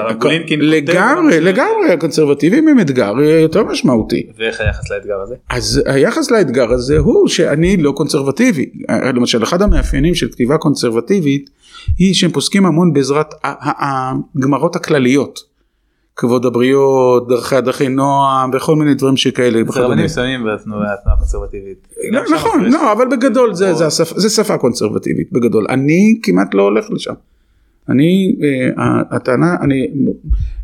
לגמרי, לגמרי, הקונסרבטיבים הם אתגר אה, יותר משמעותי. ואיך היחס לאתגר הזה? אז היחס לאתגר הזה הוא שאני לא קונסרבטיבי. אה, למשל אחד המאפיינים של כתיבה קונסרבטיבית היא שהם פוסקים המון בעזרת הגמרות הכלליות. כבוד הבריות, דרכי הדרכי נועם וכל מיני דברים שכאלה. זה. רבנים מסוימים בתנועה הקונסרבטיבית. לא, נכון, לא, אבל בגדול זה, זה, שפה קונסרבטיבית בגדול. אני כמעט לא הולך לשם. אני, אה, הטענה, אני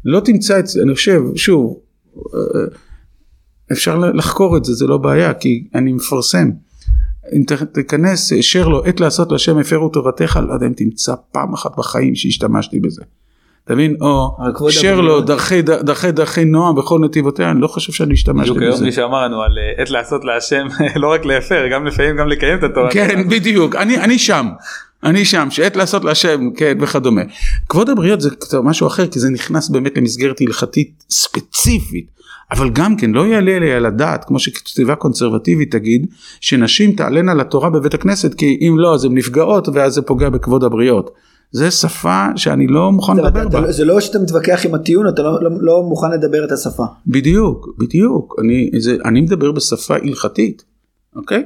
לא תמצא את זה, אני חושב, שוב, אה, אפשר לחקור את זה, זה לא בעיה, כי אני מפרסם. אם תיכנס, שר לו, עת לעשות לשם הפרו תורתך, לא יודע אם תמצא פעם אחת בחיים שהשתמשתי בזה. אתה מבין? או שר לו דרכי דרכי דרכי נועם בכל נתיבותיה, אני לא חושב שאני השתמשתי בדיוק היום בזה. מישהו אמר לנו על אה, עת לעשות להשם לא רק להפר גם לפעמים גם לקיים את התורה. כן, בדיוק, אני, אני שם, אני שם, שעת לעשות להשם, כן, וכדומה. כבוד הבריות זה קצת משהו אחר, כי זה נכנס באמת למסגרת הלכתית ספציפית, אבל גם כן לא יעלה לי על הדעת, כמו שכתיבה קונסרבטיבית תגיד, שנשים תעלנה לתורה בבית הכנסת, כי אם לא אז הן נפגעות ואז זה פוגע בכבוד הבריות. זה שפה שאני לא מוכן אבל לדבר אתה- בה. אתה- זה לא שאתה מתווכח עם הטיעון, אתה לא- לא לא מוכן לדבר את השפה. בדיוק, בדיוק, אני, זה, אני מדבר בשפה הלכתית, אוקיי?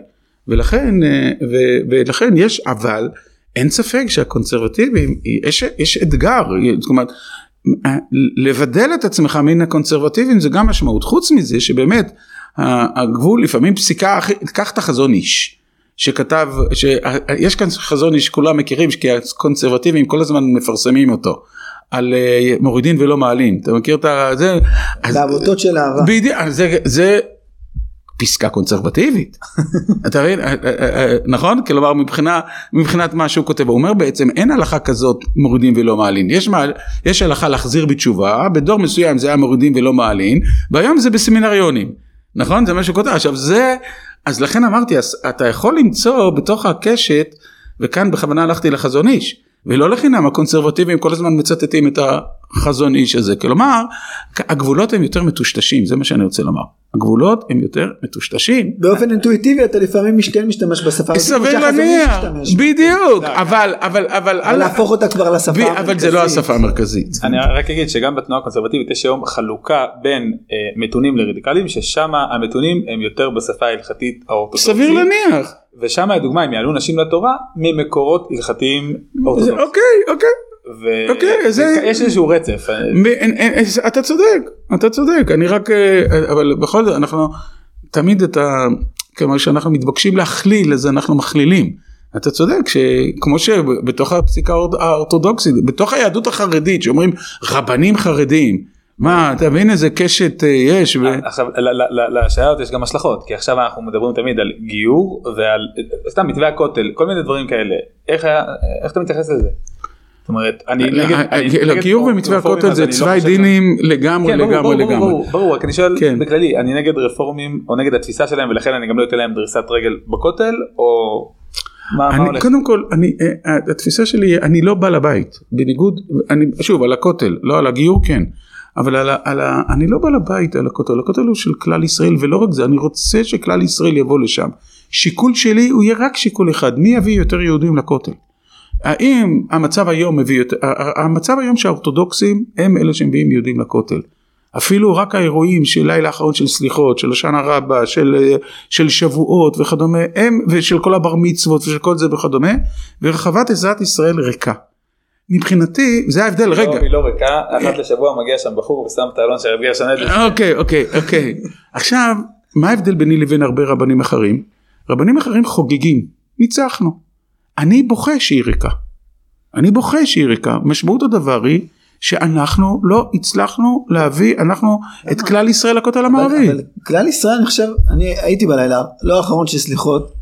ולכן, אה, ו, ולכן יש, אבל אין ספק שהקונסרבטיבים, יש, יש אתגר, זאת אומרת, אה, לבדל את עצמך מן הקונסרבטיבים זה גם משמעות, חוץ מזה שבאמת הגבול לפעמים פסיקה, קח את החזון איש. שכתב, שיש כאן חזון איש כולם מכירים כי הקונסרבטיבים כל הזמן מפרסמים אותו על אה, מורידין ולא מעלין אתה מכיר את זה? בעבותות של אהבה. בדיוק, זה, זה פסקה קונסרבטיבית, אתה מבין, אה, אה, אה, נכון? כלומר מבחינה, מבחינת מה שהוא כותב, הוא אומר בעצם אין הלכה כזאת מורידים ולא מעלין, יש, מעל, יש הלכה להחזיר בתשובה, בדור מסוים זה היה מורידים ולא מעלין, והיום זה בסמינריונים, נכון? זה מה שהוא כותב, עכשיו זה, אז לכן אמרתי, אז אתה יכול למצוא בתוך הקשת, וכאן בכוונה הלכתי לחזון איש, ולא לחינם הקונסרבטיבים כל הזמן מצטטים את החזון איש הזה, כלומר הגבולות הם יותר מטושטשים, זה מה שאני רוצה לומר. הגבולות הם יותר מטושטשים. באופן אינטואיטיבי אתה לפעמים משתן משתמש בשפה הזאת, סביר להניח. בדיוק, אבל, אבל, אבל, אבל להפוך אותה כבר לשפה ב- אבל זה לא המרכזית. השפה המרכזית. אני רק אגיד שגם בתנועה הקונסרבטיבית יש היום חלוקה בין אה, מתונים לרדיקלים ששם המתונים הם יותר בשפה ההלכתית האורתודוקסית. סביר להניח. ושם לדוגמה הם יעלו נשים לתורה ממקורות הלכתיים אורתודוקסיים. אוקיי, אוקיי. ו- אוקיי, זה- ויש איזשהו רצף. אה, אתה צודק, אתה צודק, אני רק, אה, אבל בכל זאת אנחנו תמיד את ה... כלומר שאנחנו מתבקשים להכליל אז אנחנו מכלילים. אתה צודק שכמו שבתוך הפסיקה האור- האורתודוקסית, בתוך היהדות החרדית שאומרים רבנים חרדים, מה אתה מבין איזה קשת אה, יש, ו- עכשיו לשאלה הזאת יש גם השלכות כי עכשיו אנחנו מדברים תמיד על גיור ועל סתם מתווה הכותל כל מיני דברים כאלה איך אתה מתייחס לזה. זאת אומרת אני נגד אני נגד לגיור ומתווה רפורמים, הכותל זה לא צווי ש- דינים לגמרי כן, לגמרי לגמרי. ברור, ברור, רק אני שואל כן. בכללי, אני נגד רפורמים או נגד התפיסה שלהם ולכן אני גם לא אתן להם דריסת רגל בכותל או מה אני, הולך? קודם כל, אני, אה, התפיסה שלי, אני לא בעל הבית, בניגוד, אני, שוב, על הכותל, לא על הגיור כן, אבל על על אני לא בעל הבית על הכותל, הכותל הוא של כלל ישראל, ולא רק זה, אני רוצה שכלל ישראל יבוא לשם. שיקול שלי הוא יהיה רק שיקול אחד, מי יביא יותר יהודים לכותל? האם המצב היום מביא המצב היום שהאורתודוקסים הם אלה שמביאים יהודים לכותל. אפילו רק האירועים של לילה האחרון של סליחות, של השנה רבה, של, של שבועות וכדומה, הם, ושל כל הבר מצוות ושל כל זה וכדומה, ורחבת עזרת ישראל ריקה. מבחינתי, זה ההבדל, לא, רגע, היא לא ריקה, אחת לשבוע מגיע שם בחור ושם את האלון של רבי אדלשטיין. אוקיי, אוקיי, אוקיי. עכשיו, מה ההבדל ביני לבין הרבה רבנים אחרים? רבנים אחרים חוגגים, ניצחנו. אני בוכה שהיא ריקה. אני בוכה שהיא ריקה. משמעות הדבר היא שאנחנו לא הצלחנו להביא, אנחנו את כלל ישראל לכותל המערבי. אבל כלל ישראל אני חושב, אני הייתי בלילה, לא האחרון של סליחות,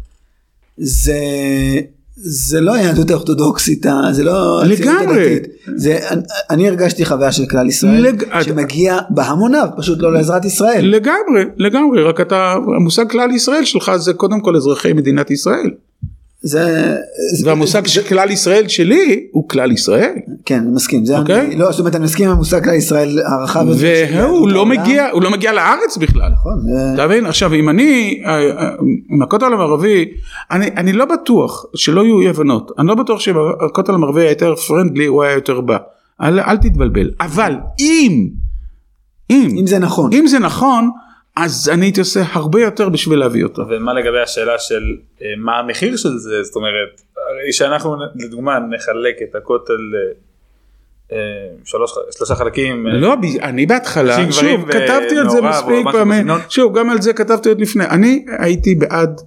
זה, זה לא היהדות האורתודוקסית, זה לא לגמרי. זה, אני, אני הרגשתי חוויה של כלל ישראל, לג- שמגיע בהמוניו, פשוט לא לעזרת ישראל. לגמרי, לגמרי, רק אתה, המושג כלל ישראל שלך זה קודם כל אזרחי מדינת ישראל. זה, זה, והמושג של כלל ישראל שלי הוא כלל ישראל. כן, אני מסכים, זה אוקיי. אני, לא, זאת אומרת, אני מסכים עם המושג כלל ישראל הרחב והוא לא. מגיע, הוא לא מגיע לארץ בכלל. נכון, זה- אתה מבין? עכשיו אם אני, אה, אה, עם הכותל המערבי, אני, אני לא בטוח שלא יהיו אי הבנות, אני לא בטוח שהכותל המערבי היה יותר פרנדלי, הוא היה יותר בא. אל, אל תתבלבל. אבל אם, אם, אם זה נכון. אם זה נכון, אז אני הייתי עושה הרבה יותר בשביל להביא אותו. ומה לגבי השאלה של אה, מה המחיר של זה זאת אומרת שאנחנו לדוגמה נחלק את הכותל אה, אה, שלוש שלושה חלקים לא, אני בהתחלה, שוב, כתבתי על זה מספיק פעמים. שוב, גם על זה כתבתי עוד לפני, אני הייתי בעד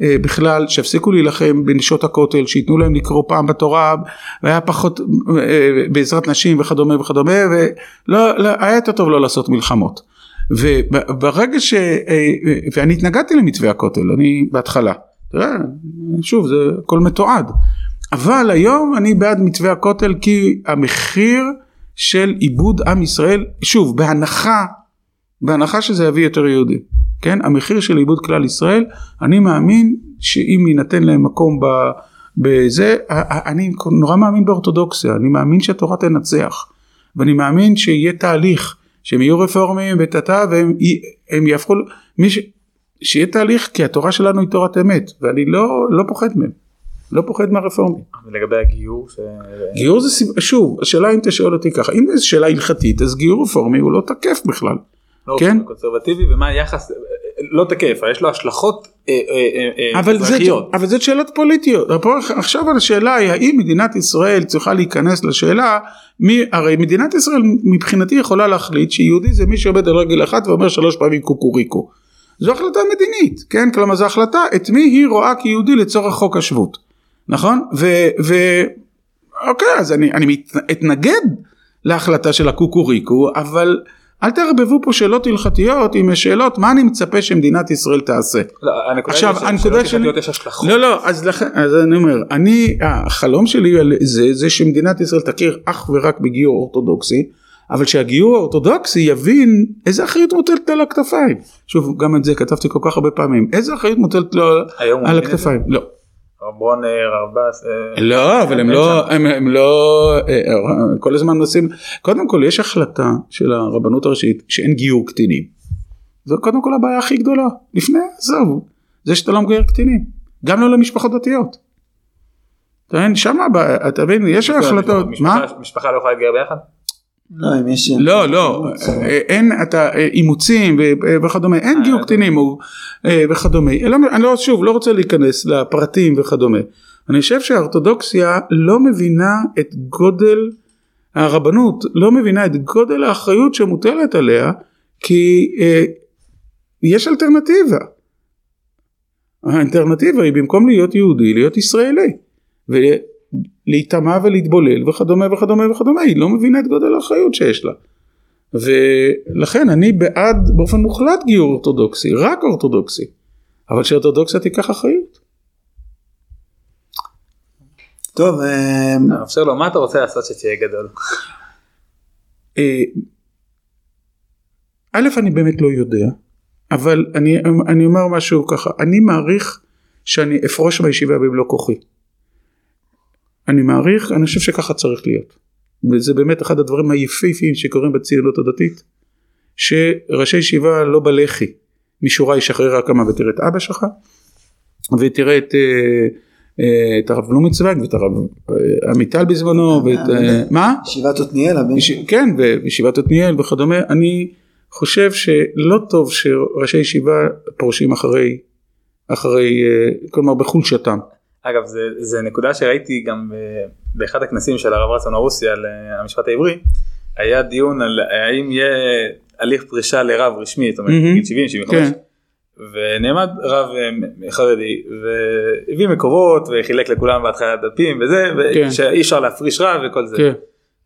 בכלל שיפסיקו להילחם בנשות הכותל, שייתנו להם לקרוא פעם בתורה, והיה פחות בעזרת נשים וכדומה וכדומה, ולא, לא, היה יותר טוב לא לעשות מלחמות. וברגע ש... אה, ואני התנגדתי למתווה הכותל, אני בהתחלה. שוב, זה הכל מתועד. אבל היום אני בעד מתווה הכותל כי המחיר של עיבוד עם ישראל, שוב, בהנחה, בהנחה שזה יביא יותר יהודים, כן? המחיר של עיבוד כלל ישראל, אני מאמין שאם יינתן להם מקום ב... בזה, אני נורא מאמין באורתודוקסיה, אני מאמין שהתורה תנצח, ואני מאמין שיהיה תהליך, שהם יהיו רפורמים וטאטא והם הם יהפכו, מי ש... שיהיה תהליך כי התורה שלנו היא תורת אמת, ואני לא, לא פוחד מהם, לא פוחד מהרפורמים. לגבי הגיור ש... גיור זה סיבה, שוב, השאלה אם אתה שואל אותי ככה, אם זו שאלה הלכתית אז גיור רפורמי הוא לא תקף בכלל. לא, כן? קונסרבטיבי ומה היחס לא תקף יש לו השלכות אה, אה, אה, אה, אבל, אזרחיות. זאת שאלות פוליטיות, עכשיו השאלה היא האם מדינת ישראל צריכה להיכנס לשאלה, מי, הרי מדינת ישראל מבחינתי יכולה להחליט שיהודי זה מי שעובד על רגל אחת ואומר שלוש פעמים קוקוריקו. זו החלטה מדינית, כן? כלומר זו החלטה את מי היא רואה כיהודי לצורך חוק השבות, נכון? ו... ו אוקיי, אז אני, אני מת, אתנגד להחלטה של הקוקוריקו, אבל אל תערבבו פה שאלות הלכתיות עם שאלות מה אני מצפה שמדינת ישראל תעשה. לא, הנקודה עכשיו, היא הנקודה שלי- הלכתיות יש השלכות. לא לא אז לכן אז אני אומר אני החלום שלי על זה זה שמדינת ישראל תכיר אך ורק בגיור אורתודוקסי אבל שהגיור האורתודוקסי יבין איזה אחריות מוטלת על הכתפיים שוב גם את זה כתבתי כל כך הרבה פעמים איזה אחריות מוטלת לו על? הכתפיים לא הרב ברונר, הרב בס. אה, לא, אבל הם לא. הם, הם לא, אה, אה, כל הזמן מנסים, קודם כל יש החלטה של הרבנות הראשית שאין גיור קטינים. זו קודם כל הבעיה הכי גדולה. לפני, עזוב, זה שאתה לא מגייר קטינים. גם לא למשפחות דתיות. אתה מבין, שם הבעיה, אתה מבין, יש החלטות, מה? משפחה לא יכולה להתגייר ביחד? לא, אם יש... לא, לא, אה, אין, אתה, אה, אימוצים וכדומה, אין אה, גיור לא. קטינים אה, וכדומה. לא, אני לא, שוב, לא רוצה להיכנס לפרטים וכדומה. אני חושב שהאורתודוקסיה לא מבינה את גודל, הרבנות לא מבינה את גודל האחריות שמוטלת עליה, כי אה, יש אלטרנטיבה. האלטרנטיבה היא במקום להיות יהודי, להיות ישראלי. ולהיטמע ולהתבולל וכדומה וכדומה וכדומה, היא לא מבינה את גודל האחריות שיש לה. ולכן אני בעד באופן מוחלט גיור אורתודוקסי, רק אורתודוקסי, אבל שאורתודוקסיה תיקח אחריות. טוב, אה, הרב שלום, מה אתה רוצה לעשות שתהיה גדול? אה, א', אני באמת לא יודע, אבל אני, אני אומר משהו ככה, אני מעריך שאני אפרוש מהישיבה במלוא כוחי. אני מעריך, אני חושב שככה צריך להיות. וזה באמת אחד הדברים היפהפיים שקורים בציונות הדתית, שראשי ישיבה לא בלח"י, משורה ישחרר רק כמה ותראה את אבא שלך, ותראה את, אה, אה, את הרב בלומצוויג ואת הרב אה, עמיטל בזמנו, ואת, מה? ישיבת עתניאל, הבן כן, וישיבת עתניאל וכדומה, אני חושב שלא טוב שראשי ישיבה פורשים אחרי, אחרי, כלומר בחולשתם. אגב, זה, זה נקודה שראיתי גם אה, באחד הכנסים של הרב רצון הרוסי על אה, המשפט העברי, היה דיון על האם יהיה הליך פרישה לרב רשמי, זאת אומרת. גיל 70, 75, כן. ונעמד רב אה, חרדי והביא מקורות וחילק לכולם בהתחלה דפים וזה, כן. שאי אפשר להפריש רב וכל זה. כן.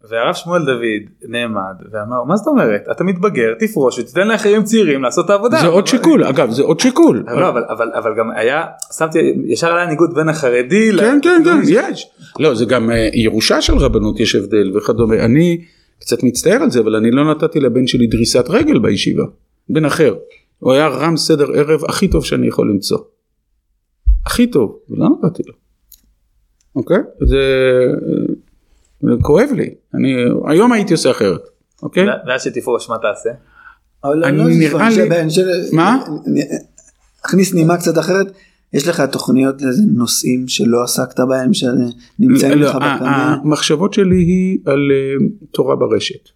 והרב שמואל דוד נעמד ואמר מה זאת אומרת אתה מתבגר תפרוש ותיתן לאחרים צעירים לעשות את העבודה. זה עוד שיקול, אגב זה עוד שיקול. לא, אבל, אבל, אבל גם היה, שמתי, ישר היה ניגוד בין החרדי כן כן כן לחילוני. יש. לא זה גם אה, ירושה של רבנות יש הבדל וכדומה. אני קצת מצטער על זה אבל אני לא נתתי לבן שלי דריסת רגל בישיבה. בן אחר. הוא היה רם סדר ערב הכי טוב שאני יכול למצוא. הכי טוב. ולא נתתי לו. אוקיי? זה כואב לי. אני היום הייתי עושה אחרת. אוקיי? ואז שתפרוש מה תעשה? אני לא, זה נראה לי- מה? אכניס נימה קצת אחרת. יש לך תוכניות לאיזה נושאים שלא עסקת בהם שנמצאים לא, לך בקנה? המחשבות שלי היא על אה, תורה ברשת.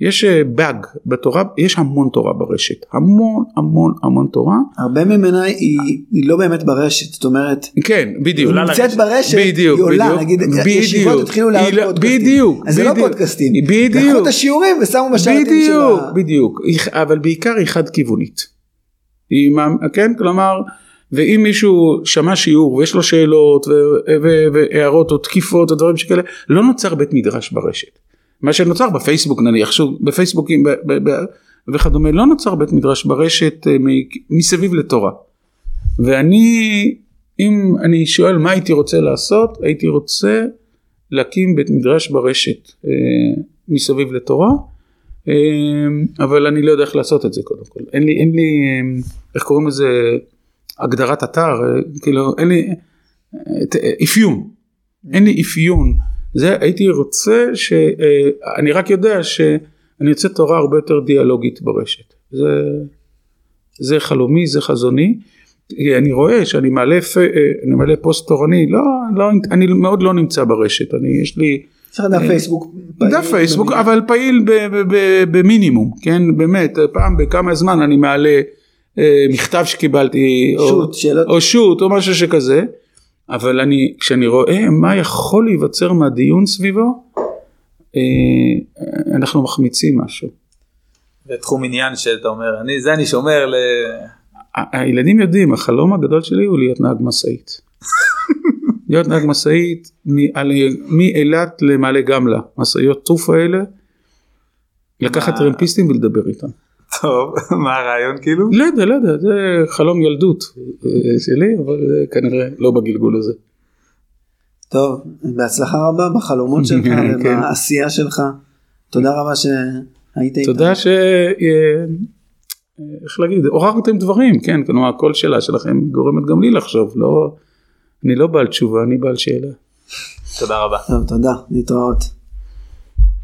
יש באג בתורה, יש המון תורה ברשת, המון המון המון תורה. הרבה ממנה היא היא לא באמת ברשת, זאת אומרת, כן, בדיוק. היא נמצאת. ברשת, בדיוק, היא עולה, בדיוק, נגיד בדיוק. ישיבות התחילו לעלות לא- פודקאסטים, בדיוק, אז זה לא בדיוק. פודקאסטים, בדיוק. לקחו את השיעורים ושמו בשרתים של בדיוק, ה... בדיוק, אבל בעיקר היא חד כיוונית. היא, כן, כלומר, ואם מישהו שמע שיעור ויש לו שאלות והערות או תקיפות או דברים שכאלה, לא נוצר בית מדרש ברשת. מה שנוצר בפייסבוק נניח, שוב, בפייסבוקים ב- ב- וכדומה, לא נוצר בית מדרש ברשת אה, מ- מסביב לתורה. ואני, אם אני שואל מה הייתי רוצה לעשות, הייתי רוצה להקים בית מדרש ברשת אה, מסביב לתורה, אה, אבל אני לא יודע איך לעשות את זה קודם כל. אין לי, אין לי, אה, איך קוראים לזה, הגדרת אתר, אה, כאילו, אין לי, אה, ת- אה, אפיון, אין לי אפיון. זה הייתי רוצה ש... אה, אני רק יודע שאני יוצא תורה הרבה יותר דיאלוגית ברשת. זה, זה חלומי, זה חזוני. אני רואה שאני מעלה, אה, אני מעלה פוסט תורני, לא, לא, אני מאוד לא נמצא ברשת, אני, יש לי לך דף פייסבוק. דף פייסבוק, פעיל. אבל פעיל במינימום, כן, באמת, פעם בכמה זמן אני מעלה אה, מכתב שקיבלתי, או- שוט, שאלות. או שוט, או משהו שכזה, אבל אני, כשאני רואה מה יכול להיווצר מהדיון סביבו, אה, אנחנו מחמיצים משהו. זה תחום עניין שאתה אומר, אני, זה אני שומר ל... הילדים יודעים, החלום הגדול שלי הוא להיות נהג משאית. להיות נהג משאית מאילת למעלה גמלה, משאיות טוף האלה, לקחת? טרמפיסטים ולדבר איתם. טוב, מה הרעיון כאילו? לא יודע, לא יודע, זה חלום ילדות אה, שלי, אבל זה כנראה לא בגלגול הזה. טוב, בהצלחה רבה בחלומות שלך כן. ובעשייה שלך. תודה רבה שהיית איתנו. תודה ש... אה, איך להגיד, עוררתם דברים, כן, כלומר הקול שלה שלכם גורמת גם לי לחשוב, לא, אני לא בעל תשובה, אני בעל שאלה. תודה רבה. טוב, תודה, להתראות.